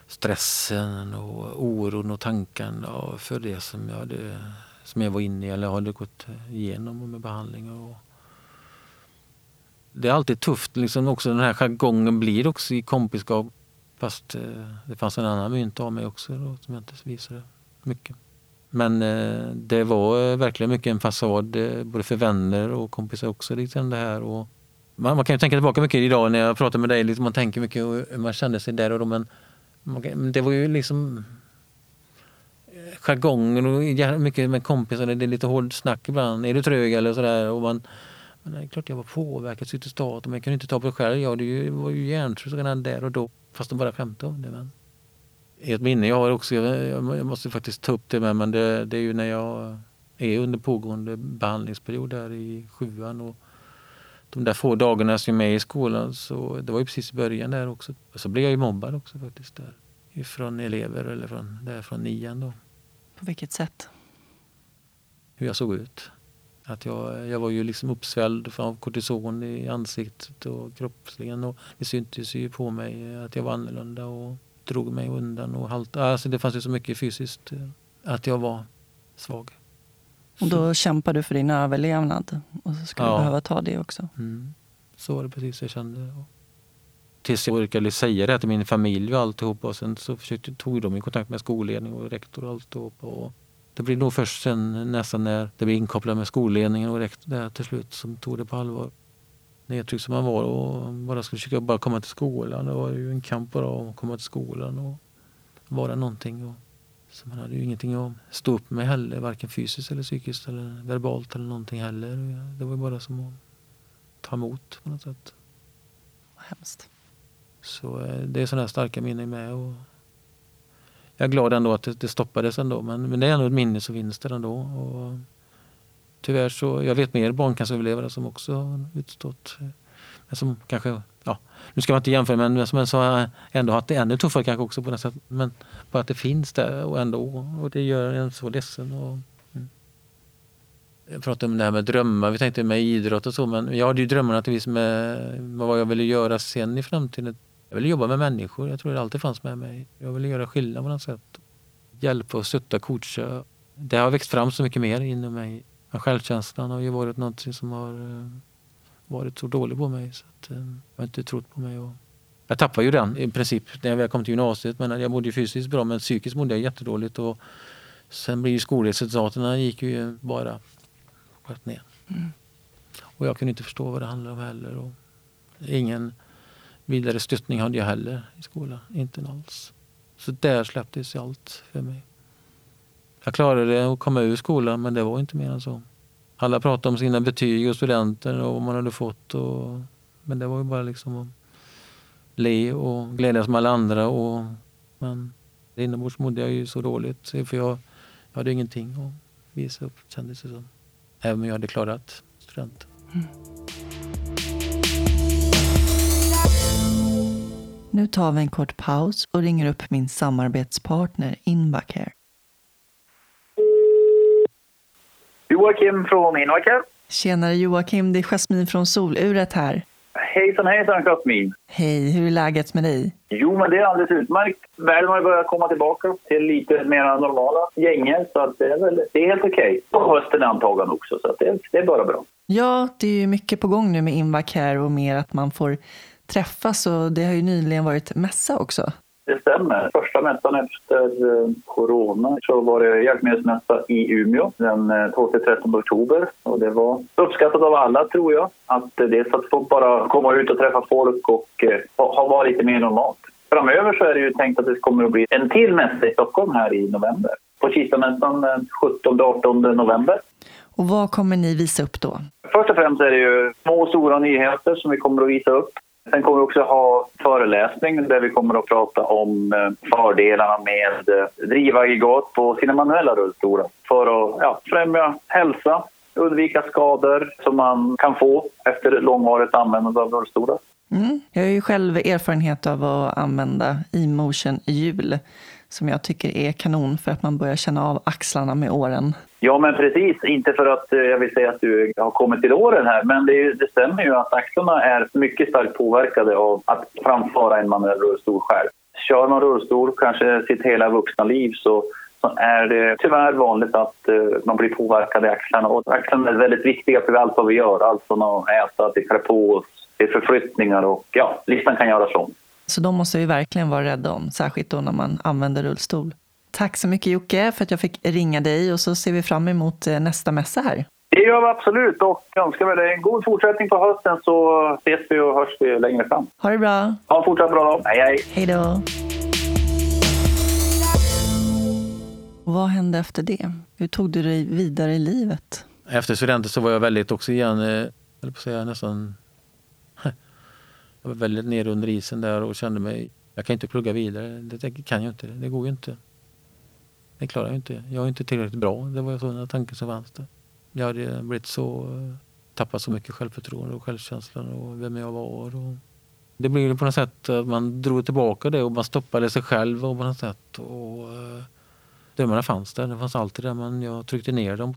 stressen och oron och tankarna för det som jag, hade, som jag var inne i eller hade gått igenom med behandling. Och det är alltid tufft, liksom också den här jargongen blir också i kompiskap Fast eh, det fanns en annan mynt av mig också då, som jag inte visade mycket. Men eh, det var eh, verkligen mycket en fasad, eh, både för vänner och kompisar också. Liksom det här. Och man, man kan ju tänka tillbaka mycket idag när jag pratar med dig. Liksom man tänker mycket hur man kände sig där och då. Men, men det var ju liksom eh, jargongen och mycket med kompisar. Det är lite hård snack ibland. Är du trög eller sådär? Och man, men det är klart jag var påverkad cytostat men jag kunde inte ta på det själv. Jag det var ju hjärntrött redan där och då. Fast de bara skämtade om det. Men. Ett minne jag har också, jag måste faktiskt ta upp det med, men det, det är ju när jag är under pågående behandlingsperiod där i sjuan. Och de där få dagarna som jag är med i skolan, så det var ju precis i början där också. Så blev jag ju mobbad också faktiskt där. Från elever eller från, där från nian då. På vilket sätt? Hur jag såg ut. Att jag, jag var ju liksom uppsvälld av kortison i ansiktet och kroppsligen. Och det syntes ju på mig att jag var annorlunda och drog mig undan. och halt. Alltså Det fanns ju så mycket fysiskt eh, att jag var svag. Och då kämpade du för din överlevnad och så skulle ja. du behöva ta det också? Mm. Så var det precis jag kände. Tills jag orkade säga det till min familj och alltihopa. Och sen så försökte, tog de i kontakt med skolledning och rektor och alltihopa. Och det blir nog först sen nästan när det blir inkopplat med skolledningen och rektor till slut som tog det på allvar. Nedtryckt som man var och bara skulle försöka bara komma till skolan. Det var ju en kamp bara att komma till skolan och vara någonting. Och, så man hade ju ingenting att stå upp med heller, varken fysiskt eller psykiskt eller verbalt eller någonting heller. Det var bara som att ta emot på något sätt. Hemskt. Så eh, det är sådana starka minnen med. Och jag är glad ändå att det, det stoppades ändå. Men, men det är ändå ett minne som finns där ändå. Och tyvärr så, jag vet mer barncanceröverlevare som också har utstått, men som kanske, ja, nu ska man inte jämföra men som har ändå haft det ännu tuffare kanske också på något sätt. Men bara att det finns där och ändå, och det gör en så ledsen. Och, mm. Jag pratade om det här med drömmar, vi tänkte med idrott och så, men jag hade ju drömmar naturligtvis med, med vad jag ville göra sen i framtiden. Jag ville jobba med människor. Jag tror det alltid fanns med mig. Jag ville göra skillnad på något sätt. Hjälpa och stötta, coacha. Det har växt fram så mycket mer inom mig. Självkänslan har ju varit något som har eh, varit så dålig på mig. Så att, eh, jag har inte trott på mig. Och jag tappade ju den i princip när jag väl kom till gymnasiet. Men jag mådde fysiskt bra men psykiskt mådde jag jättedåligt. Och sen blir ju skolresultaten gick ju bara rätt ner. Mm. Och jag kunde inte förstå vad det handlade om heller. Och ingen vidare stöttning hade jag heller i skolan. Inte alls. Så där släpptes allt för mig. Jag klarade att komma ur skolan men det var inte mer än så. Alla pratade om sina betyg och studenter och vad man hade fått. Och, men det var ju bara liksom att le och glädjas med alla andra. Och, men inombords mådde jag ju så dåligt för jag, jag hade ingenting att visa upp kändes det som. Även om jag hade klarat studenten. Mm. Nu tar vi en kort paus och ringer upp min samarbetspartner Invacare. Joakim från Invacare. Tjenare Joakim, det är Jasmin från Soluret här. Hejsan hejsan Jasmin. Hej, hur är läget med dig? Jo, men det är alldeles utmärkt. Världen har börjat komma tillbaka till lite mer normala gänger så att det är, väl, det är helt okej. Okay. Och hösten är antagen också så att det, det är bara bra. Ja, det är ju mycket på gång nu med Invacare och mer att man får träffas och det har ju nyligen varit mässa också. Det stämmer. Första mässan efter eh, corona så var det hjälpmedelsmässa i Umeå den 12-13 eh, oktober. Och det var uppskattat av alla tror jag. Att dels att få bara komma ut och träffa folk och eh, ha vara lite mer normalt. Framöver så är det ju tänkt att det kommer att bli en till mässa i Stockholm här i november. På Kistamässan den 17-18 november. Och vad kommer ni visa upp då? Först och främst är det ju små och stora nyheter som vi kommer att visa upp. Sen kommer vi också ha föreläsning där vi kommer att prata om eh, fördelarna med eh, drivaggregat på sina manuella rullstolar för att ja, främja hälsa, undvika skador som man kan få efter långvarigt användande av rullstolar. Mm. Jag har ju själv erfarenhet av att använda e-motion hjul som jag tycker är kanon för att man börjar känna av axlarna med åren. Ja, men precis. Inte för att eh, jag vill säga att du har kommit till åren här, men det, det stämmer ju att axlarna är mycket starkt påverkade av att framföra en manuell rullstol själv. Kör man rullstol kanske sitt hela vuxna liv så, så är det tyvärr vanligt att uh, man blir påverkad i axlarna. Och axlarna är väldigt viktiga för allt vad vi gör. Allt från att äta till klä på oss, till förflyttningar och ja, listan kan göras om. Så de måste vi verkligen vara rädda om, särskilt då när man använder rullstol. Tack så mycket Jocke för att jag fick ringa dig och så ser vi fram emot eh, nästa mässa här. Det gör vi absolut och önskar väl en god fortsättning på hösten så ses vi och hörs vi längre fram. Ha det bra. Ha fortsatt bra dag. Hej hej. Hej då. vad hände efter det? Hur tog du dig vidare i livet? Efter studenten så var jag väldigt också igen, eh, på att säga nästan jag var väldigt nere under isen där och kände mig, jag kan inte plugga vidare. Det kan jag inte, det går ju inte. Det klarar jag inte. Jag är inte tillräckligt bra. Det var sådana tankar som fanns där. Jag hade blivit så, tappat så mycket självförtroende och självkänsla och vem jag var. Och det blev på något sätt att man drog tillbaka det och man stoppade sig själv och på något sätt. Och, eh, drömmarna fanns där, det fanns alltid där men jag tryckte ner dem.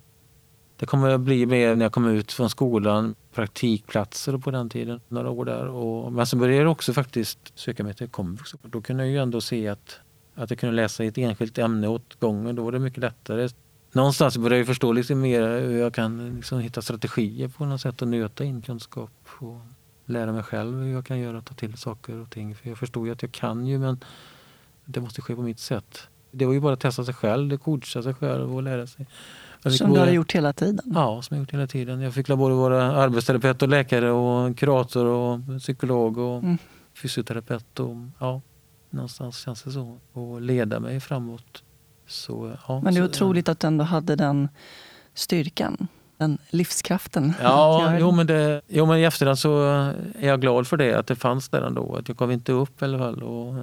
Det kommer att bli mer när jag kom ut från skolan, praktikplatser på den tiden, några år där. Och, men sen började jag också faktiskt söka mig till komvux. Då kunde jag ju ändå se att, att jag kunde läsa i ett enskilt ämne åt gången. Då var det mycket lättare. Någonstans började jag förstå liksom mer hur jag kan liksom hitta strategier på något sätt och nöta in kunskap. Och lära mig själv hur jag kan göra, ta till saker och ting. För jag förstod ju att jag kan ju men det måste ske på mitt sätt. Det var ju bara att testa sig själv, det coacha sig själv och lära sig. Som du har gjort hela tiden? Ja, som jag gjort hela tiden. Jag fick både vara arbetsterapeut och läkare och kurator och psykolog och mm. fysioterapeut. Och, ja, någonstans känns det så. Och leda mig framåt. Så, ja, Men det är otroligt att du ändå hade den styrkan den livskraften. Ja, jo men, det, jo men i efterhand så är jag glad för det, att det fanns där ändå. Att jag gav inte upp i alla fall. Och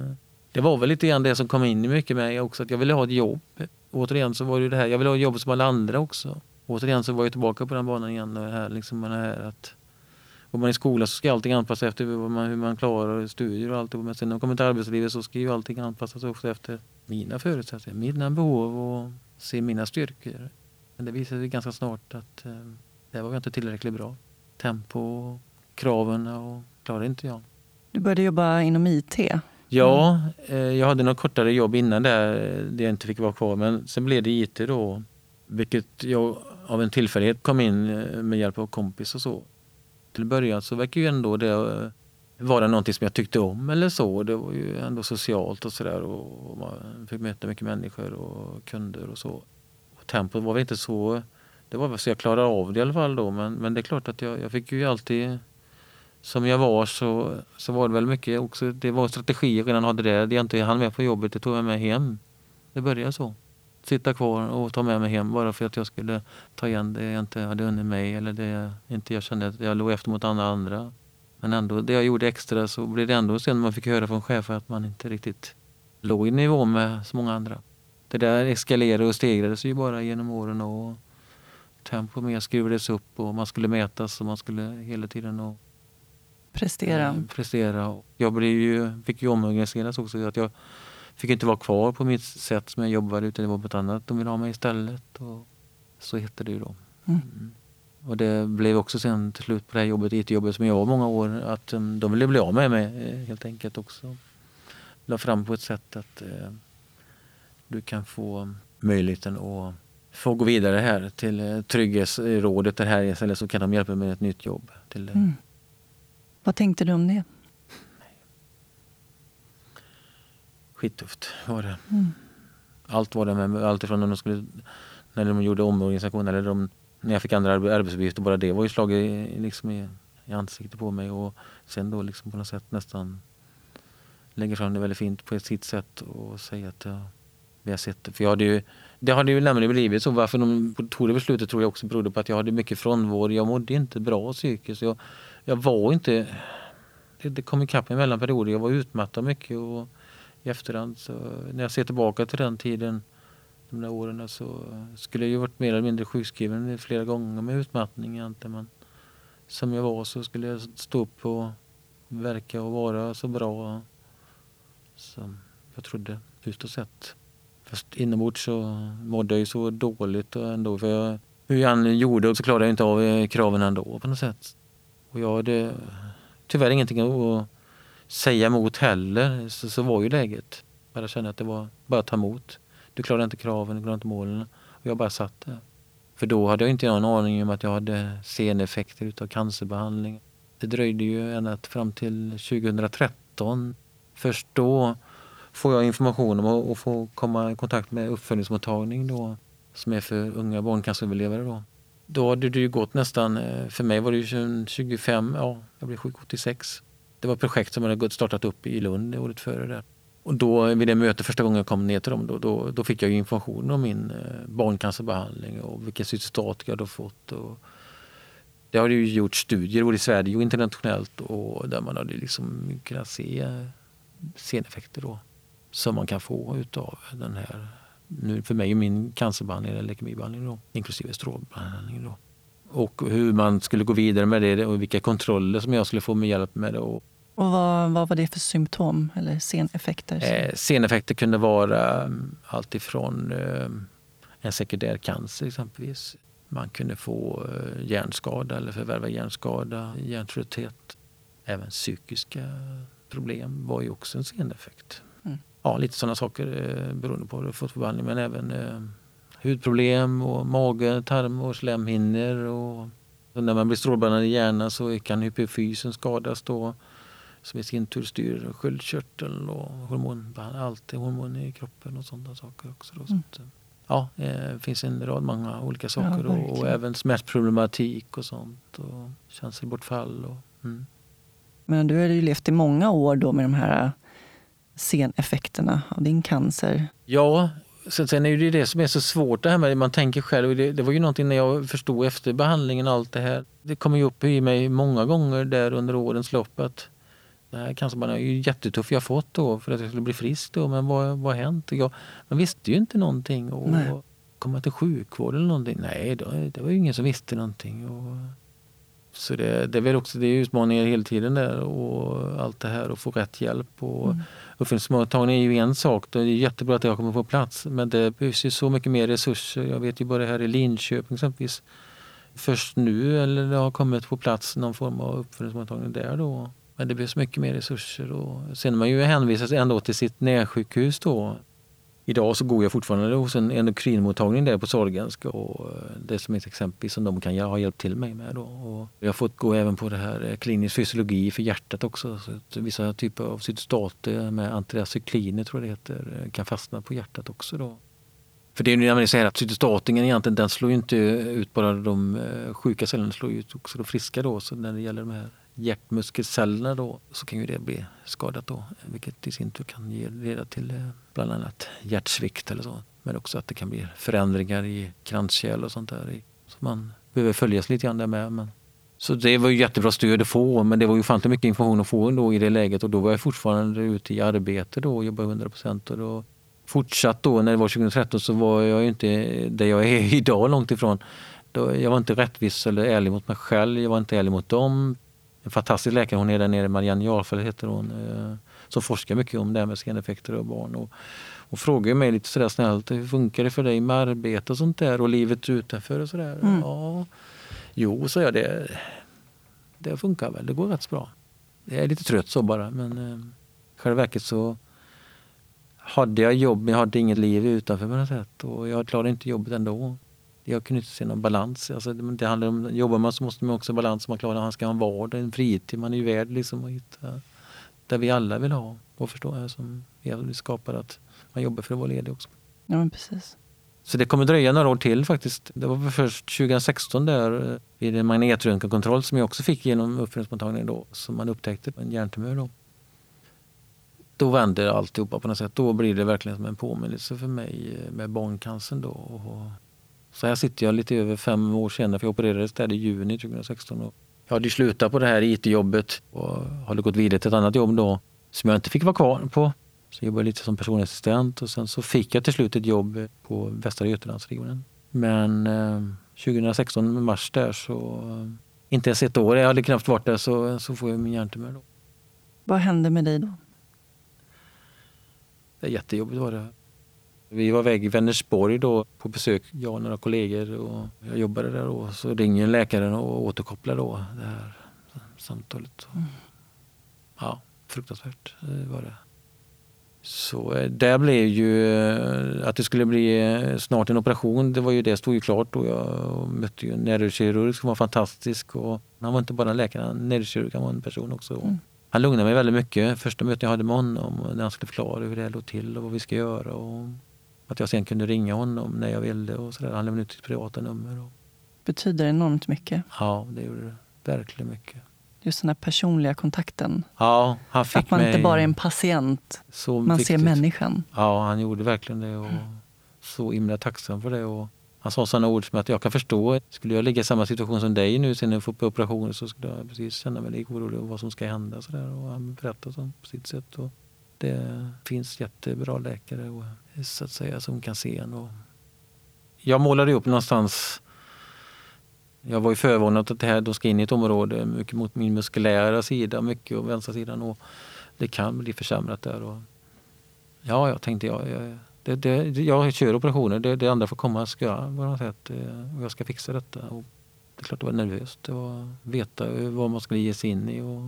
det var väl lite grann det som kom in i mycket mig också, att jag ville ha ett jobb återigen så var det det här, jag ville ha jobb som alla andra också. Återigen så var jag tillbaka på den banan igen. Och här, liksom, det här att, om man i skolan så ska allting anpassas efter hur man, hur man klarar studier och allt. Men sen när man kommer till arbetslivet så ska ju allting anpassas också efter mina förutsättningar, mina behov och se mina styrkor. Men det visade sig ganska snart att eh, det var inte tillräckligt bra. Tempo, kraven och klarade inte jag. Du började jobba inom IT. Ja, eh, jag hade något kortare jobb innan där, där jag inte fick vara kvar. Men sen blev det IT då. Vilket jag av en tillfällighet kom in eh, med hjälp av kompis och så. Till början så verkar ju ändå det eh, vara någonting som jag tyckte om eller så. Det var ju ändå socialt och sådär. Och man fick möta mycket människor och kunder och så. Och tempot var väl inte så... Det var väl så jag klarade av det i alla fall då. Men, men det är klart att jag, jag fick ju alltid... Som jag var så, så var det väl mycket också. Det var strategier jag redan hade det. Det jag inte hann med på jobbet, det tog jag med hem. Det började så. Sitta kvar och ta med mig hem bara för att jag skulle ta igen det jag inte hade hunnit mig eller det jag inte jag kände att jag låg efter mot andra andra. Men ändå, det jag gjorde extra så blev det ändå sen man fick höra från chefer att man inte riktigt låg i nivå med så många andra. Det där eskalerade och stegrades ju bara genom åren och tempo mer skruvades upp och man skulle mätas och man skulle hela tiden och prestera. Eh, prestera. Jag blev ju, fick ju omorganiseras också. Att jag fick inte vara kvar på mitt sätt som jag jobbade utan det var på ett annat de ville ha mig istället. Och så hette det ju då. Mm. mm. Och det blev också sen till slut på det här jobbet, IT-jobbet som jag var många år, att um, de ville bli av med mig eh, helt enkelt också. La fram på ett sätt att eh, du kan få möjligheten att få gå vidare här till eh, Trygghetsrådet där här eller så kan de hjälpa mig med ett nytt jobb. Till, eh. mm. Vad tänkte du om det? Skittufft var det. Mm. Allt var det med, allt ifrån när de, skulle, när de gjorde omorganisation eller de när jag fick andra arbetsuppgifter, bara det var ju slaget liksom i, i ansiktet på mig. Och sen då liksom på något sätt nästan lägga fram det väldigt fint på sitt sätt och säga att ja, vi har sett det. För jag hade ju, det hade ju nämligen blivit så. Varför de tog det beslutet tror jag också berodde på att jag hade mycket frånvaro. Jag mådde inte bra psykiskt. Jag, jag var inte... Det, det kom ikapp mig mellan perioder. Jag var utmattad mycket och i efterhand så när jag ser tillbaka till den tiden de där åren så skulle jag ju varit mer eller mindre sjukskriven flera gånger med utmattning egentligen. Men som jag var så skulle jag stå upp och verka och vara så bra som jag trodde utåt sett. Fast inombords så mådde jag ju så dåligt ändå. För jag, hur jag än gjorde så klarade jag inte av eh, kraven ändå på något sätt. Och jag hade tyvärr ingenting att säga emot heller. Så, så var ju läget. Bara kände att det var bara att ta emot. Du klarar inte kraven, du klarar inte målen. Och jag bara satt där. För då hade jag inte någon aning om att jag hade seneffekter utav cancerbehandling. Det dröjde ju ända fram till 2013. Först då får jag information om att få komma i kontakt med uppföljningsmottagning då, som är för unga barncanceröverlevare. Då då hade det ju gått nästan, eh, för mig var det ju 25, ja, jag blev sjuk 86. Det var ett projekt som hade startat upp i Lund året före. Där. Och då vid det mötet första gången jag kom ner till dem då, då, då fick jag information om min eh, barncancerbehandling och vilken cytostatika jag hade fått. Och det har ju gjort studier både i Sverige och internationellt och där man hade liksom kunnat se eh, seneffekter då som man kan få utav den här, nu för mig är min cancerbehandling eller leukemibehandling då, inklusive strålbehandling då. Och hur man skulle gå vidare med det och vilka kontroller som jag skulle få med hjälp med det. Och och vad, vad var det för symptom eller seneffekter? Eh, seneffekter kunde vara um, allt ifrån eh, en sekundär cancer exempelvis. Man kunde få eh, hjärnskada eller förvärva hjärnskada, hjärntrötthet. Även psykiska problem var ju också en seneffekt. Ja, lite sådana saker eh, beroende på vad du fått för behandling. Men även eh, hudproblem och mage, tarm och slemhinnor. Och, och när man blir strålbehandlad i hjärnan så kan hypofysen skadas då som i sin tur styr sköldkörteln och hormon, allt hormon i kroppen och sådana saker också. Då. Mm. Så att, ja, det finns en rad många olika saker ja, och, och, även smärtproblematik och sånt och känselbortfall. Och, mm. Men du har ju levt i många år då med de här seneffekterna av din cancer. Ja, sen är det det som är så svårt det här med man tänker själv. Det, det var ju någonting när jag förstod efter behandlingen allt det här. Det kom ju upp i mig många gånger där under årens lopp att det här cancerbehandlingen är ju jättetuff jag fått då för att jag skulle bli frisk då. Men vad, vad har hänt? Jag, man visste ju inte någonting. Och Nej. komma till sjukvård eller någonting. Nej, då, det var ju ingen som visste någonting. Och, så det, det är väl också det är utmaningar hela tiden där och allt det här och få rätt hjälp. Och mm. Uppföljningsmottagning är ju en sak. Det är jättebra att det har kommit på plats. Men det behövs ju så mycket mer resurser. Jag vet ju bara här i Linköping exempelvis. Först nu eller det har kommit på plats någon form av uppföljningsmottagning där då Men det behövs mycket mer resurser. Och sen är man ju hänvisad ändå till sitt närsjukhus då. Idag så går jag fortfarande hos en endokrinmottagning där på Sahlgrenska och eh, det är som ett exempel som de kan ha hjälpt till mig med. Då. Och jag har fått gå även på det här eh, klinisk fysiologi för hjärtat också. Så vissa typer av cytostater med antiacykliner tror jag det heter eh, kan fastna på hjärtat också. Då. För det är ju när man säger att cytostatingen egentligen den slår ju inte ut bara de sjuka cellerna, den slår ut också de friska då. Så när det gäller de här hjärtmuskelcellerna då så kan ju det bli skadat då. Vilket i sin tur kan ge, leda till eh, bland annat hjärtsvikt eller så. Men också att det kan bli förändringar i kranskärl och sånt där. Så man behöver följas lite grann där med. Men så det var ju jättebra stöd att få, men det var ju ofantligt mycket information att få ändå i det läget och då var jag fortfarande ute i arbete då och jobbade 100 procent. Och då fortsatt då, när det var 2013 så var jag ju inte där jag är idag långt ifrån. Då, jag var inte rättvis eller ärlig mot mig själv, jag var inte ärlig mot dem en fantastisk läkare, hon är där nere, Marianne Jarlfeldt heter hon, eh, som forskar mycket om det här med skeneffekter och barn. Och, och frågar mig lite sådär snällt, hur funkar det för dig med arbete och sånt där och livet utanför och sådär? Mm. Ja, jo, sa jag, det, det funkar väl, det går rätt bra. Jag är lite trött så bara, men eh, själva verket så hade jag jobb men jag hade inget liv utanför på något sätt och jag klarade inte jobbet ändå jag kunde inte se någon balans. Alltså, det handlar om, jobbar man så måste man också ha balans. Man klarar man ska ha en vardag, en fritid. Man är ju värd liksom att hitta där vi alla vill ha och förstå som vi skapar att man jobbar för att vara ledig också. Ja, men precis. Så det kommer dröja några år till faktiskt. Det var först 2016 där vid en magnetröntgenkontroll som jag också fick genom uppföljningsmottagningen då som man upptäckte en hjärntumör då. Då vänder alltihopa på något sätt. Då blir det verkligen som en påminnelse för mig med barncancern då. Och så här sitter jag lite över fem år senare, för jag opererades där i juni 2016. Och jag hade slutat på det här IT-jobbet och hade gått vidare till ett annat jobb då som jag inte fick vara kvar på. Så jag jobbade lite som personassistent och sen så fick jag till slut ett jobb på Västra Götalandsregionen. Men eh, 2016 mars där så, eh, inte ens ett år, jag hade knappt varit där, så, så får jag min hjärntumör. Då. Vad hände med dig då? Det är jättejobbigt var det. Vi var iväg i Vänersborg då på besök, jag och några kollegor. Och jag jobbade där och så ringer läkaren och återkopplar då det här samtalet. Mm. Ja, fruktansvärt var det. Så eh, där blev ju eh, att det skulle bli eh, snart en operation, det var ju det stod ju klart och jag mötte ju en neurokirurg som var fantastisk och han var inte bara en läkare, neurokirurg, han var en person också. Mm. Han lugnade mig väldigt mycket. Första mötet jag hade med honom när han skulle förklara hur det låg till och vad vi ska göra. Och att jag sen kunde ringa honom när jag ville och sådär. Han lämnade ut sitt privata nummer. Och... Betyder enormt mycket. Ja, det gjorde det. Verkligen mycket. Just den här personliga kontakten. Ja, han fick Att man mig... inte bara är en patient. Så man viktigt. ser människan. Ja, han gjorde verkligen det. Och mm. Så himla tacksam för det. Och han sa sådana ord som att jag kan förstå. Skulle jag ligga i samma situation som dig nu sen jag får på operation så skulle jag precis känna mig lika orolig och vad som ska hända. Så där. Och han berättade så på sitt sätt. Och det finns jättebra läkare och, så att säga, som kan se en. Och jag målade upp någonstans jag var ju förvånad att det här då ska in i ett område mycket mot min muskulära sida, mycket och vänstra sidan och det kan bli försämrat där. Och ja, jag tänkte jag, jag, det, det, jag kör operationer, det, det andra får komma ska jag på något sätt. Eh, och jag ska fixa detta. Och det är klart det var nervöst, det var veta vad man skulle ge sig in i. Och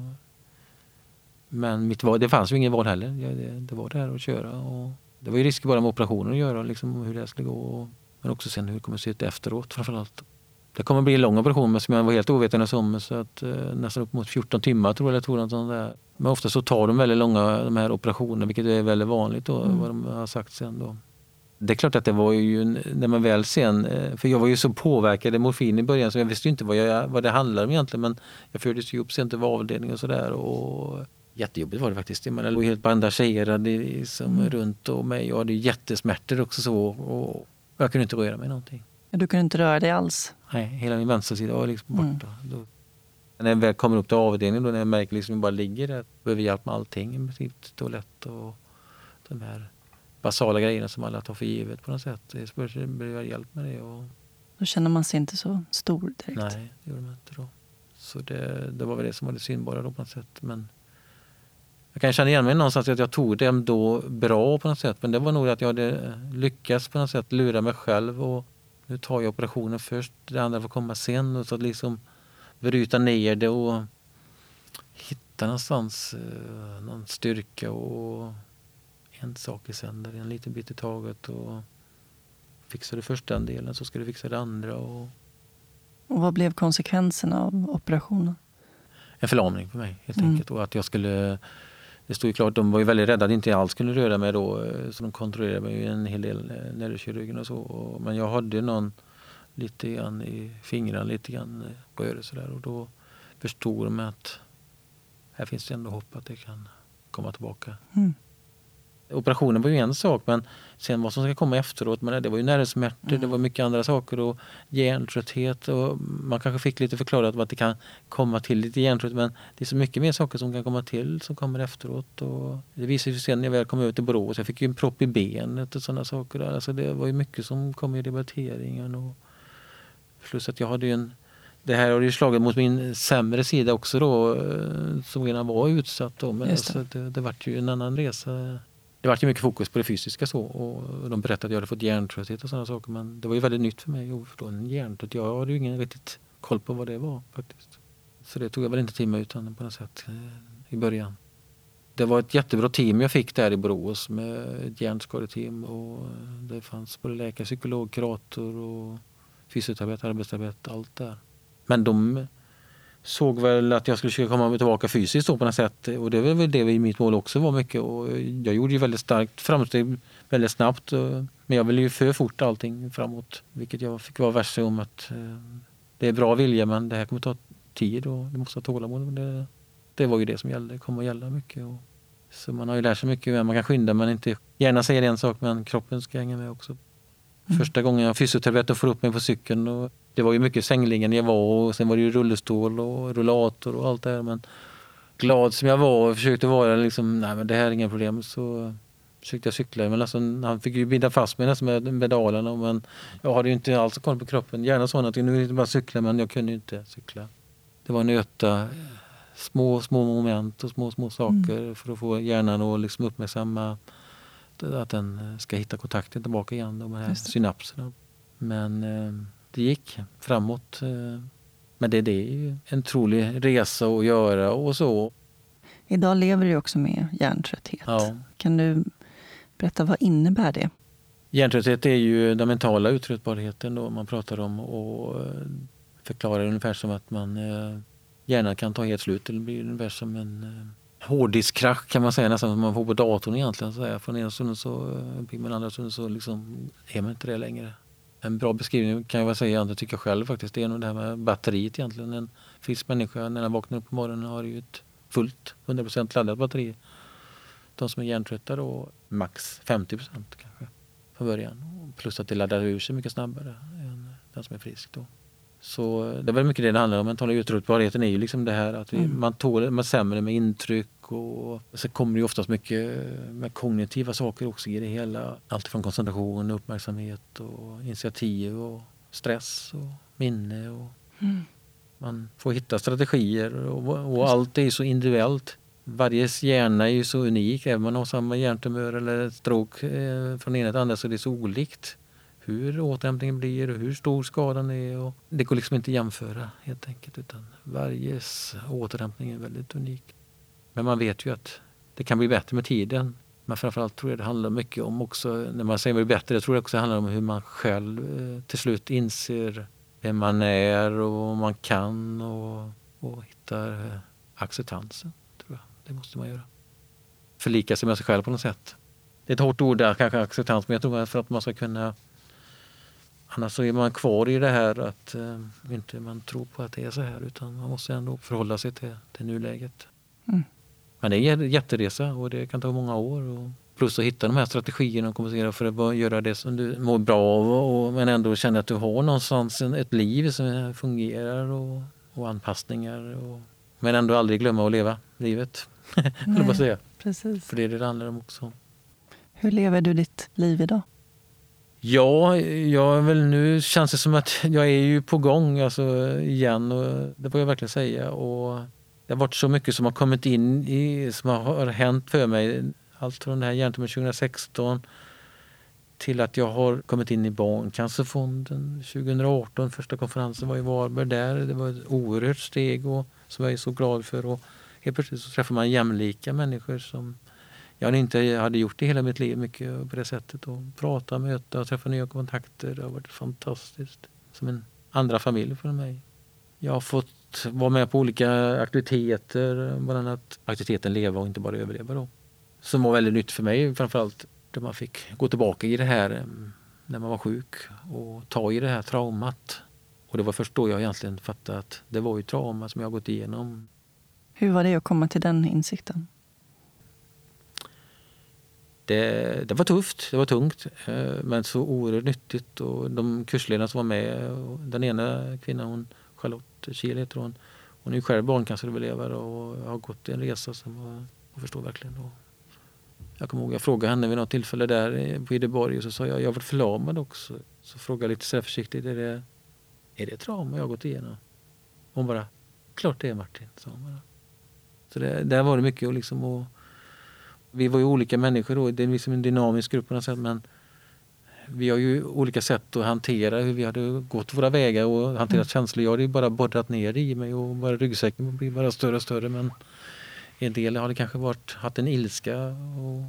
men mitt val, det fanns ju ingen val heller. Det, det var det här att köra. Och det var ju risker bara med operationen att göra, liksom, hur det skulle gå. Men också sen hur det kommer att se ut efteråt framförallt. Det kommer att bli en lång operation som jag var helt ovetande om. Så att, eh, nästan upp mot 14 timmar tror jag. Tror sånt där. Men ofta så tar de väldigt långa de här operationerna vilket är väldigt vanligt då, mm. vad de har sagt sen. Då. Det är klart att det var ju när man väl sen, eh, för jag var ju så påverkad av morfin i början så jag visste inte vad, jag, vad det handlade om egentligen men jag fördes ju upp sen till avdelning och sådär Jättejobbigt var det faktiskt. Man låg helt bandagerad liksom, runt om mig och hade jättesmärtor också så. Och jag kunde inte röra mig någonting. Du kunde inte röra dig alls? Nej, hela min vänstersida var liksom mm. borta. Mm. Då, när jag väl kommer upp till avdelningen då, när jag märker liksom att jag bara ligger där, behöver hjälp med allting. Typ toalett och de här basala grejerna som alla tar för givet på något sätt. Det behöver jag hjälp med det. Och... Då känner man sig inte så stor direkt? Nej, det gjorde man inte då. Så det, det var väl det som var det synbara då på något sätt. Men jag kan känna igen mig någonstans att jag tog det ändå bra på något sätt. Men det var nog att jag hade lyckats på något sätt lura mig själv. Och nu tar jag operationen först, det andra får komma sen. Och så att liksom bryta ner det och hitta någonstans eh, någon styrka och en sak i sänder, en liten bit i taget. Och fixar du först den delen så ska du fixa det andra. Och... och vad blev konsekvenserna av operationen? En förlamning för mig helt mm. enkelt. Och att jag skulle det stod ju klart, de var ju väldigt rädda att inte alls kunde röra mig då. Eh, så de kontrollerade mig en hel del eh, nervkirurgen och så. Men jag hade någon lite grann i fingrarna, lite grann eh, på rörelse sådär Och då förstod de att här finns det ändå hopp att det kan komma tillbaka. Mm operationen var ju en sak men sen vad som ska komma efteråt, men det var ju nervsmärtor, mm. det var mycket andra saker och hjärntrötthet och man kanske fick lite förklarat att det kan komma till lite hjärntrött men det är så mycket mer saker som kan komma till som kommer efteråt. Och det visade sig sen när jag väl kom ut till Borås, jag fick ju en propp i benet och sådana saker. Alltså det var ju mycket som kom i debatteringen. Och plus att jag hade ju en det här har ju slagit mot min sämre sida också då, eh, som redan var utsatt. Då. Men det. Alltså det, det vart ju en annan resa det var mycket fokus på det fysiska så och de berättade att jag hade fått hjärntrötthet och sådana saker men det var ju väldigt nytt för mig att få en hjärntrött. Jag hade ju ingen riktigt koll på vad det var faktiskt. Så det tog jag väl inte till mig utan på något sätt eh, i början. Det var ett jättebra team jag fick där i Borås med ett hjärnskadeteam och det fanns både läkare, psykolog, kurator och fysioterapeut, arbetsterapeut, allt där. Men de såg väl att jag skulle försöka komma tillbaka fysiskt på något sätt. Och det var väl det mitt mål också var mycket. Och jag gjorde ju väldigt starkt framsteg väldigt snabbt. Men jag ville ju för fort allting framåt. Vilket jag fick vara värst om att eh, det är bra vilja men det här kommer ta tid och det måste ha tålamod. Det, det var ju det som gällde, det kommer att gälla mycket. Och, så man har ju lärt sig mycket. Man kan skynda men inte gärna säger en sak men kroppen ska hänga med också. Mm. Första gången jag fysioterapeut får upp mig på cykeln och det var ju mycket sängliggande jag var och sen var det ju rullstol och rullator och allt det här. Men glad som jag var och försökte vara liksom, nej men det här är inga problem. Så försökte jag cykla. Men alltså, han fick ju binda fast mig nästan med pedalerna. Men jag hade ju inte alls koll på kroppen. Gärna så att nu vill inte bara cykla men jag kunde inte cykla. Det var nöta små, små moment och små, små saker mm. för att få hjärnan att liksom uppmärksamma att den ska hitta kontakten tillbaka igen, de här synapserna. Men eh, det gick framåt. Eh, men det, det är ju en otrolig resa att göra och så. Idag lever du också med hjärntrötthet. Ja. Kan du berätta vad innebär det? Hjärntrötthet är ju den mentala uttröttbarheten då man pratar om och eh, förklarar ungefär som att man eh, hjärnan kan ta helt slut. Det blir ungefär som en hårddiskkrasch kan man säga nästan som man får på datorn egentligen. Så här. Från ena stunden så blir man andra stunden så liksom är man inte det längre. En bra beskrivning kan jag väl säga, det tycker jag själv faktiskt, det är nog det här med batteriet egentligen. En frisk människa när den vaknar upp på morgonen har ju ett fullt 100% laddat batteri. De som är hjärntrötta då max 50% kanske från början. Plus att det laddar ur sig mycket snabbare än den som är frisk då. Så det är väl mycket det det handlar om. Mentala uttröttbarheten är ju liksom det här att vi, mm. man tål man sämre med intryck och så kommer det oftast mycket med kognitiva saker också i det hela. Allt från koncentration, uppmärksamhet och initiativ och stress och minne. Och mm. Man får hitta strategier och, och allt är så individuellt. Varje hjärna är ju så unik. Även om man har samma hjärntumör eller stroke eh, från ena till andra så är det så olikt hur återhämtningen blir och hur stor skadan är. Och det går liksom inte att jämföra helt enkelt utan varje återhämtning är väldigt unik. Men man vet ju att det kan bli bättre med tiden. Men framförallt tror jag det handlar mycket om också, när man säger att det bättre, jag tror det också handlar om hur man själv eh, till slut inser vem man är och vad man kan och, och hittar eh, acceptansen. Tror jag. Det måste man göra. Förlika sig med sig själv på något sätt. Det är ett hårt ord där, kanske acceptans, men jag tror att för att man ska kunna Annars så är man kvar i det här att eh, inte man tror på att det är så här utan man måste ändå förhålla sig till, till nuläget. Mm. Men det är en jätteresa och det kan ta många år. Och plus att hitta de här strategierna och kompensera för att göra det som du mår bra av och, men ändå känna att du har någonstans ett liv som fungerar och, och anpassningar. Och, men ändå aldrig glömma att leva livet. Nej, säga. Precis. För det är det det handlar om också. Hur lever du ditt liv idag? Ja, jag väl, nu känns det som att jag är ju på gång alltså, igen. Och det får jag verkligen säga. Och det har varit så mycket som har kommit in i, som har hänt för mig. Allt från det här med 2016 till att jag har kommit in i Barncancerfonden 2018. Första konferensen var i Varberg där. Det var ett oerhört steg och, som jag är så glad för. Och helt plötsligt så träffar man jämlika människor som jag inte hade gjort i hela mitt liv mycket på det sättet. Och prata, möta och träffa nya kontakter. Det har varit fantastiskt. Som en andra familj för mig. Jag har fått vara med på olika aktiviteter, bland annat aktiviteten Leva och inte bara överleva. Då. Som var väldigt nytt för mig framförallt. Där man fick gå tillbaka i det här eh, när man var sjuk och ta i det här traumat. Och det var först då jag egentligen fattade att det var ju trauma som jag gått igenom. Hur var det att komma till den insikten? Det, det var tufft, det var tungt, eh, men så oerhört nyttigt. Och de kursledarna som var med, den ena kvinnan, hon, Charlotte Chile heter hon, hon är själv barncanceröverlevare och har gått en resa som var, jag förstår verkligen. Och jag kommer ihåg jag frågade henne vid något tillfälle där på Ideborg och så sa jag, jag har varit förlamad också. Så frågade jag lite så försiktigt, är det, är det trauma jag har gått igenom? Hon bara, klart det är Martin, sa hon bara. Så det, där var det mycket och liksom och, vi var ju olika människor då, det är liksom en dynamisk grupp på något sätt men vi har ju olika sätt att hantera hur vi hade gått våra vägar och hanterat mm. känslor. Jag hade ju bara borrat ner i mig och bara ryggsäcken blir bara större och större men en del har det kanske varit, haft en ilska och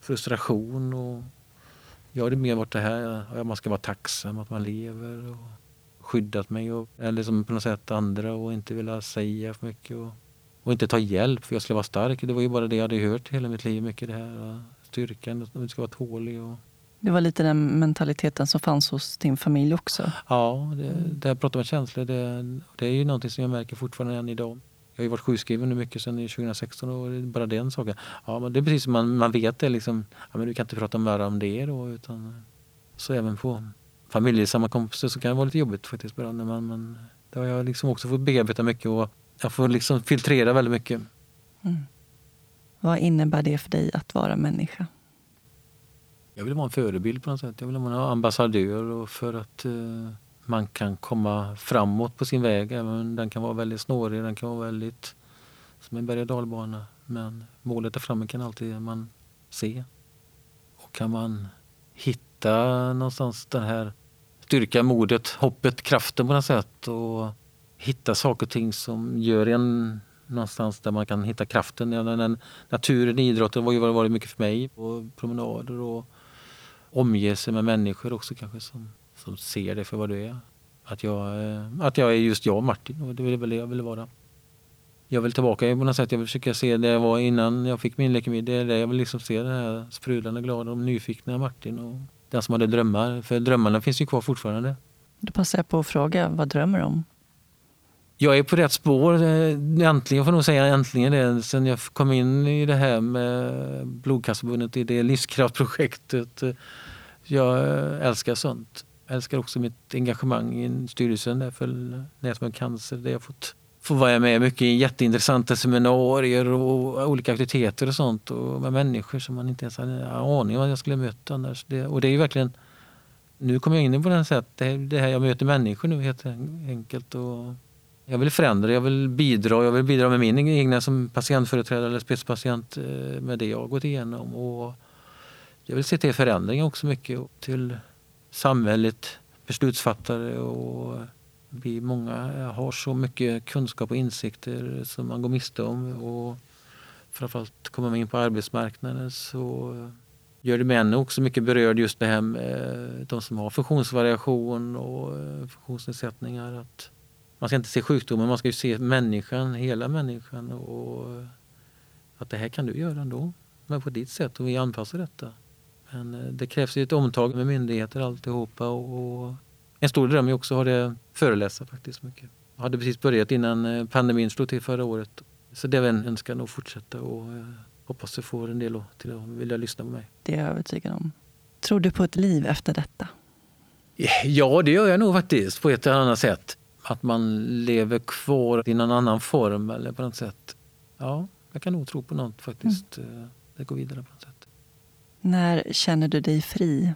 frustration och jag hade mer varit det här att man ska vara tacksam att man lever och skyddat mig och, eller som på något sätt andra och inte vilja säga för mycket. Och, och inte ta hjälp för jag skulle vara stark. Det var ju bara det jag hade hört hela mitt liv. Mycket det här styrkan, att man ska vara tålig. Och... Det var lite den mentaliteten som fanns hos din familj också? Ja, det, det här pratar med känslor, det, det är ju någonting som jag märker fortfarande än idag. Jag har ju varit sjukskriven nu mycket sedan 2016 och bara den saken. Ja, men det är precis som man, man vet det liksom. Ja, men du kan inte prata mer om det då utan så även på familjesammankomster så kan det vara lite jobbigt faktiskt. När man, men det har jag liksom också fått bearbeta mycket och jag får liksom filtrera väldigt mycket. Mm. Vad innebär det för dig att vara människa? Jag vill vara en förebild på något sätt. Jag vill vara en ambassadör och för att eh, man kan komma framåt på sin väg. Även den kan vara väldigt snårig, den kan vara väldigt som en berg och dalbana. Men målet där framme kan alltid man se. Och kan man hitta någonstans den här styrkan, modet, hoppet, kraften på något sätt och hitta saker och ting som gör en någonstans där man kan hitta kraften. Ja, den, naturen, idrotten var ju varit mycket för mig. Och promenader och omge sig med människor också kanske som, som ser dig för vad du är. Att jag, eh, att jag är just jag, Martin, och det är väl det jag vill vara. Jag vill tillbaka på något sätt. Jag vill försöka se det jag var innan jag fick min leukemi. Det är det jag vill liksom se, den här sprudlande, glada och nyfikna Martin. Och den som hade drömmar. För drömmarna finns ju kvar fortfarande. Då passar jag på att fråga, vad drömmer du om? Jag är på rätt spår. Eh, äntligen, får jag nog säga äntligen det. Sen jag kom in i det här med Blodcancerförbundet, i det livskraftprojektet. Eh, jag eh, älskar sånt. Jag älskar också mitt engagemang i styrelsen där för Nätverk cancer. Där jag fått få vara med mycket i jätteintressanta seminarier och olika aktiviteter och sånt. Och med människor som man inte ens hade en aning om att jag skulle möta annars. Det, och det är ju verkligen nu kommer jag in på den sätt, det här jag möter människor nu helt enkelt. Och jag vill förändra, jag vill bidra. Jag vill bidra med min egna som patientföreträdare eller spetspatient eh, med det jag har gått igenom. Och jag vill se till förändring också mycket till samhället, beslutsfattare och vi många har så mycket kunskap och insikter som man går miste om. Och framförallt kommer man in på arbetsmarknaden så gör det män också mycket berörd just det här med de som har funktionsvariation och funktionsnedsättningar. Att man ska inte se sjukdomen, man ska se människan, hela människan. Och att det här kan du göra ändå, men på ditt sätt och vi anpassar detta. Men eh, det krävs ju ett omtag med myndigheter alltihopa och en stor dröm är också att ha det föreläsa faktiskt mycket. Jag hade precis börjat innan eh, pandemin slog till förra året. Så det är en önskan att fortsätta och eh, hoppas jag får en del till att vilja lyssna på mig. Det är jag övertygad om. Tror du på ett liv efter detta? Ja, det gör jag nog faktiskt på ett eller annat sätt att man lever kvar i någon annan form eller på något sätt. Ja, jag kan nog tro på något faktiskt. Mm. Det går vidare på något sätt. När känner du dig fri?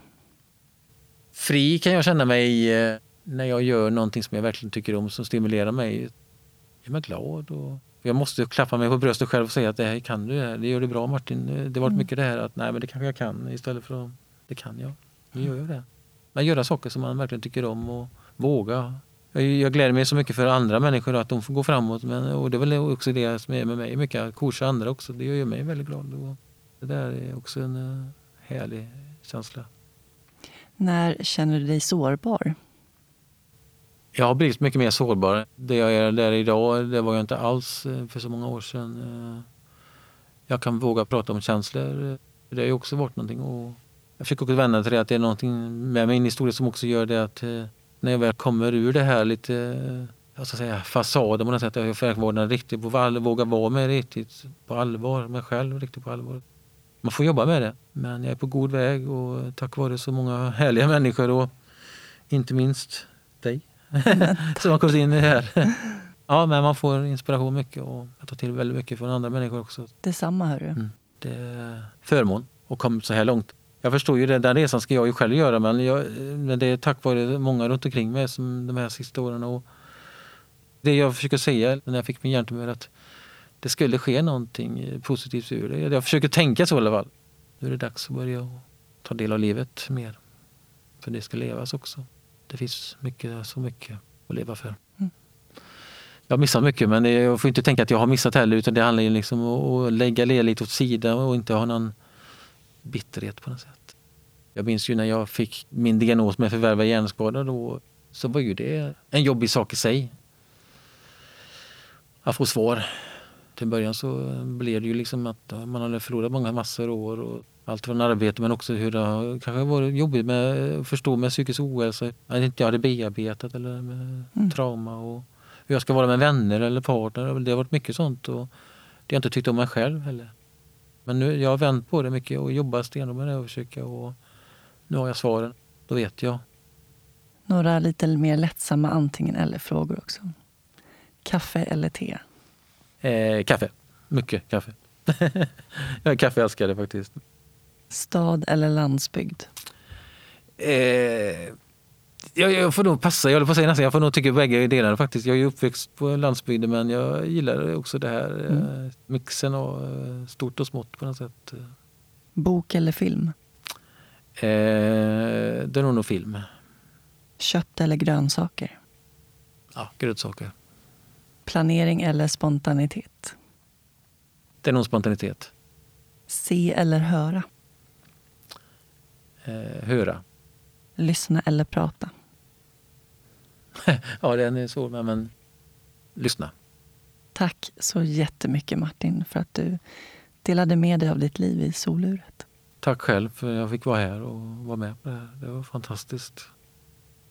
Fri kan jag känna mig eh, när jag gör någonting som jag verkligen tycker om, som stimulerar mig. Jag är glad och jag måste klappa mig på bröstet själv och säga att det här kan du, det gör du bra Martin. Det har varit mm. mycket det här att nej men det kanske jag kan istället för att det kan jag. Nu gör jag det. Men göra saker som man verkligen tycker om och våga jag, jag gläder mig så mycket för andra människor att de får gå framåt. Men, och det är väl också det som är med mig mycket, att coacha andra också. Det gör mig väldigt glad. Och det där är också en uh, härlig känsla. När känner du dig sårbar? Jag har blivit mycket mer sårbar. Det jag är där idag, det var jag inte alls eh, för så många år sedan. Eh, jag kan våga prata om känslor. Det har ju också varit någonting. Och jag försöker också vända till det att det är någonting med min historia som också gör det att eh, när jag väl kommer ur det här lite jag ska säga, fasaden på något sätt. Jag får riktigt, våga vara med riktigt på allvar, mig själv riktigt på allvar. Man får jobba med det. Men jag är på god väg och tack vare så många härliga människor och inte minst dig som har kommit in i det här. Ja, men man får inspiration mycket och jag tar till väldigt mycket från andra människor också. Detsamma hörru. Mm. Det är förmån att komma så här långt. Jag förstår ju det, den resan ska jag ju själv göra men, jag, men det är tack vare många runt omkring mig som de här sista åren. Och det jag försöker säga när jag fick min hjärntumör att det skulle ske någonting positivt ur det. Jag försöker tänka så i alla fall. Nu är det dags att börja ta del av livet mer. För det ska levas också. Det finns mycket, så mycket att leva för. Mm. Jag har missat mycket men jag får inte tänka att jag har missat heller utan det handlar liksom om att lägga det lite åt sidan och inte ha någon bitterhet på något sätt. Jag minns ju när jag fick min diagnos med förvärvad hjärnskada då så var ju det en jobbig sak i sig. Att få svar. Till början så blev det ju liksom att man hade förlorat många massor år och allt från arbete men också hur det har kanske varit jobbigt med att förstå med psykisk ohälsa. Att inte jag hade bearbetat eller med mm. trauma och hur jag ska vara med vänner eller partner. Det har varit mycket sånt och det jag inte tyckt om mig själv heller. Men nu, jag har vänt på det mycket och jobbar stenhårt med det och försöker och nu har jag svaren. Då vet jag. Några lite mer lättsamma antingen eller-frågor också. Kaffe eller te? Eh, kaffe. Mycket kaffe. jag är kaffeälskare faktiskt. Stad eller landsbygd? Eh, jag, jag, får nog passa, jag på säga nästan, jag får nog tycka bägge delarna faktiskt. Jag är uppväxt på landsbygden men jag gillar också det här eh, mm. mixen av eh, stort och smått på något sätt. Bok eller film? Eh, det är nog, nog film. Kött eller grönsaker? Ja, grönsaker. Planering eller spontanitet? Det är nog spontanitet. Se eller höra? Eh, höra. Lyssna eller prata? ja, den är svår, men, men lyssna. Tack så jättemycket Martin för att du delade med dig av ditt liv i soluret. Tack själv för att jag fick vara här och vara med på det här. Det var fantastiskt.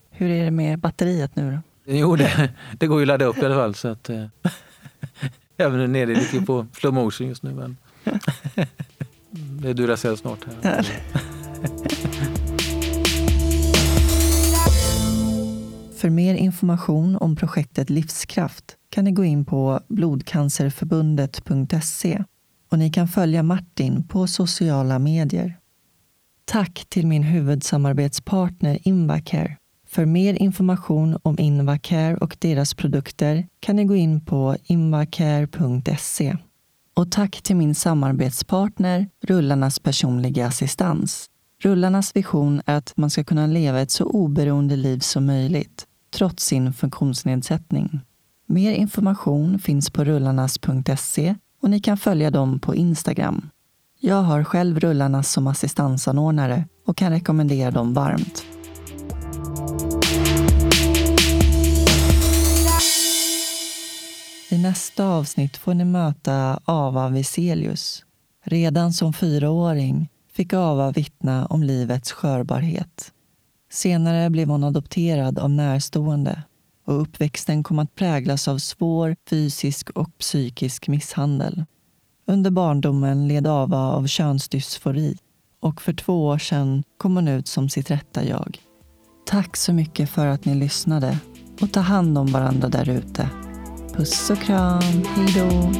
Hur är det med batteriet nu då? Jo, det, det går ju att ladda upp i alla fall. Så att, eh, även nere lite på slow motion just nu. Men det är Duracell snart. Här. För mer information om projektet Livskraft kan ni gå in på blodcancerförbundet.se och ni kan följa Martin på sociala medier. Tack till min huvudsamarbetspartner Invacare. För mer information om Invacare och deras produkter kan ni gå in på invacare.se. Och tack till min samarbetspartner Rullarnas personliga assistans. Rullarnas vision är att man ska kunna leva ett så oberoende liv som möjligt trots sin funktionsnedsättning. Mer information finns på rullarnas.se och ni kan följa dem på Instagram. Jag har själv Rullarnas som assistansanordnare och kan rekommendera dem varmt. I nästa avsnitt får ni möta Ava Viselius. Redan som fyraåring fick Ava vittna om livets skörbarhet. Senare blev hon adopterad av närstående och uppväxten kom att präglas av svår fysisk och psykisk misshandel. Under barndomen led Ava av könsdysfori och för två år sedan kom hon ut som sitt rätta jag. Tack så mycket för att ni lyssnade och ta hand om varandra där ute. Puss och kram, hej då!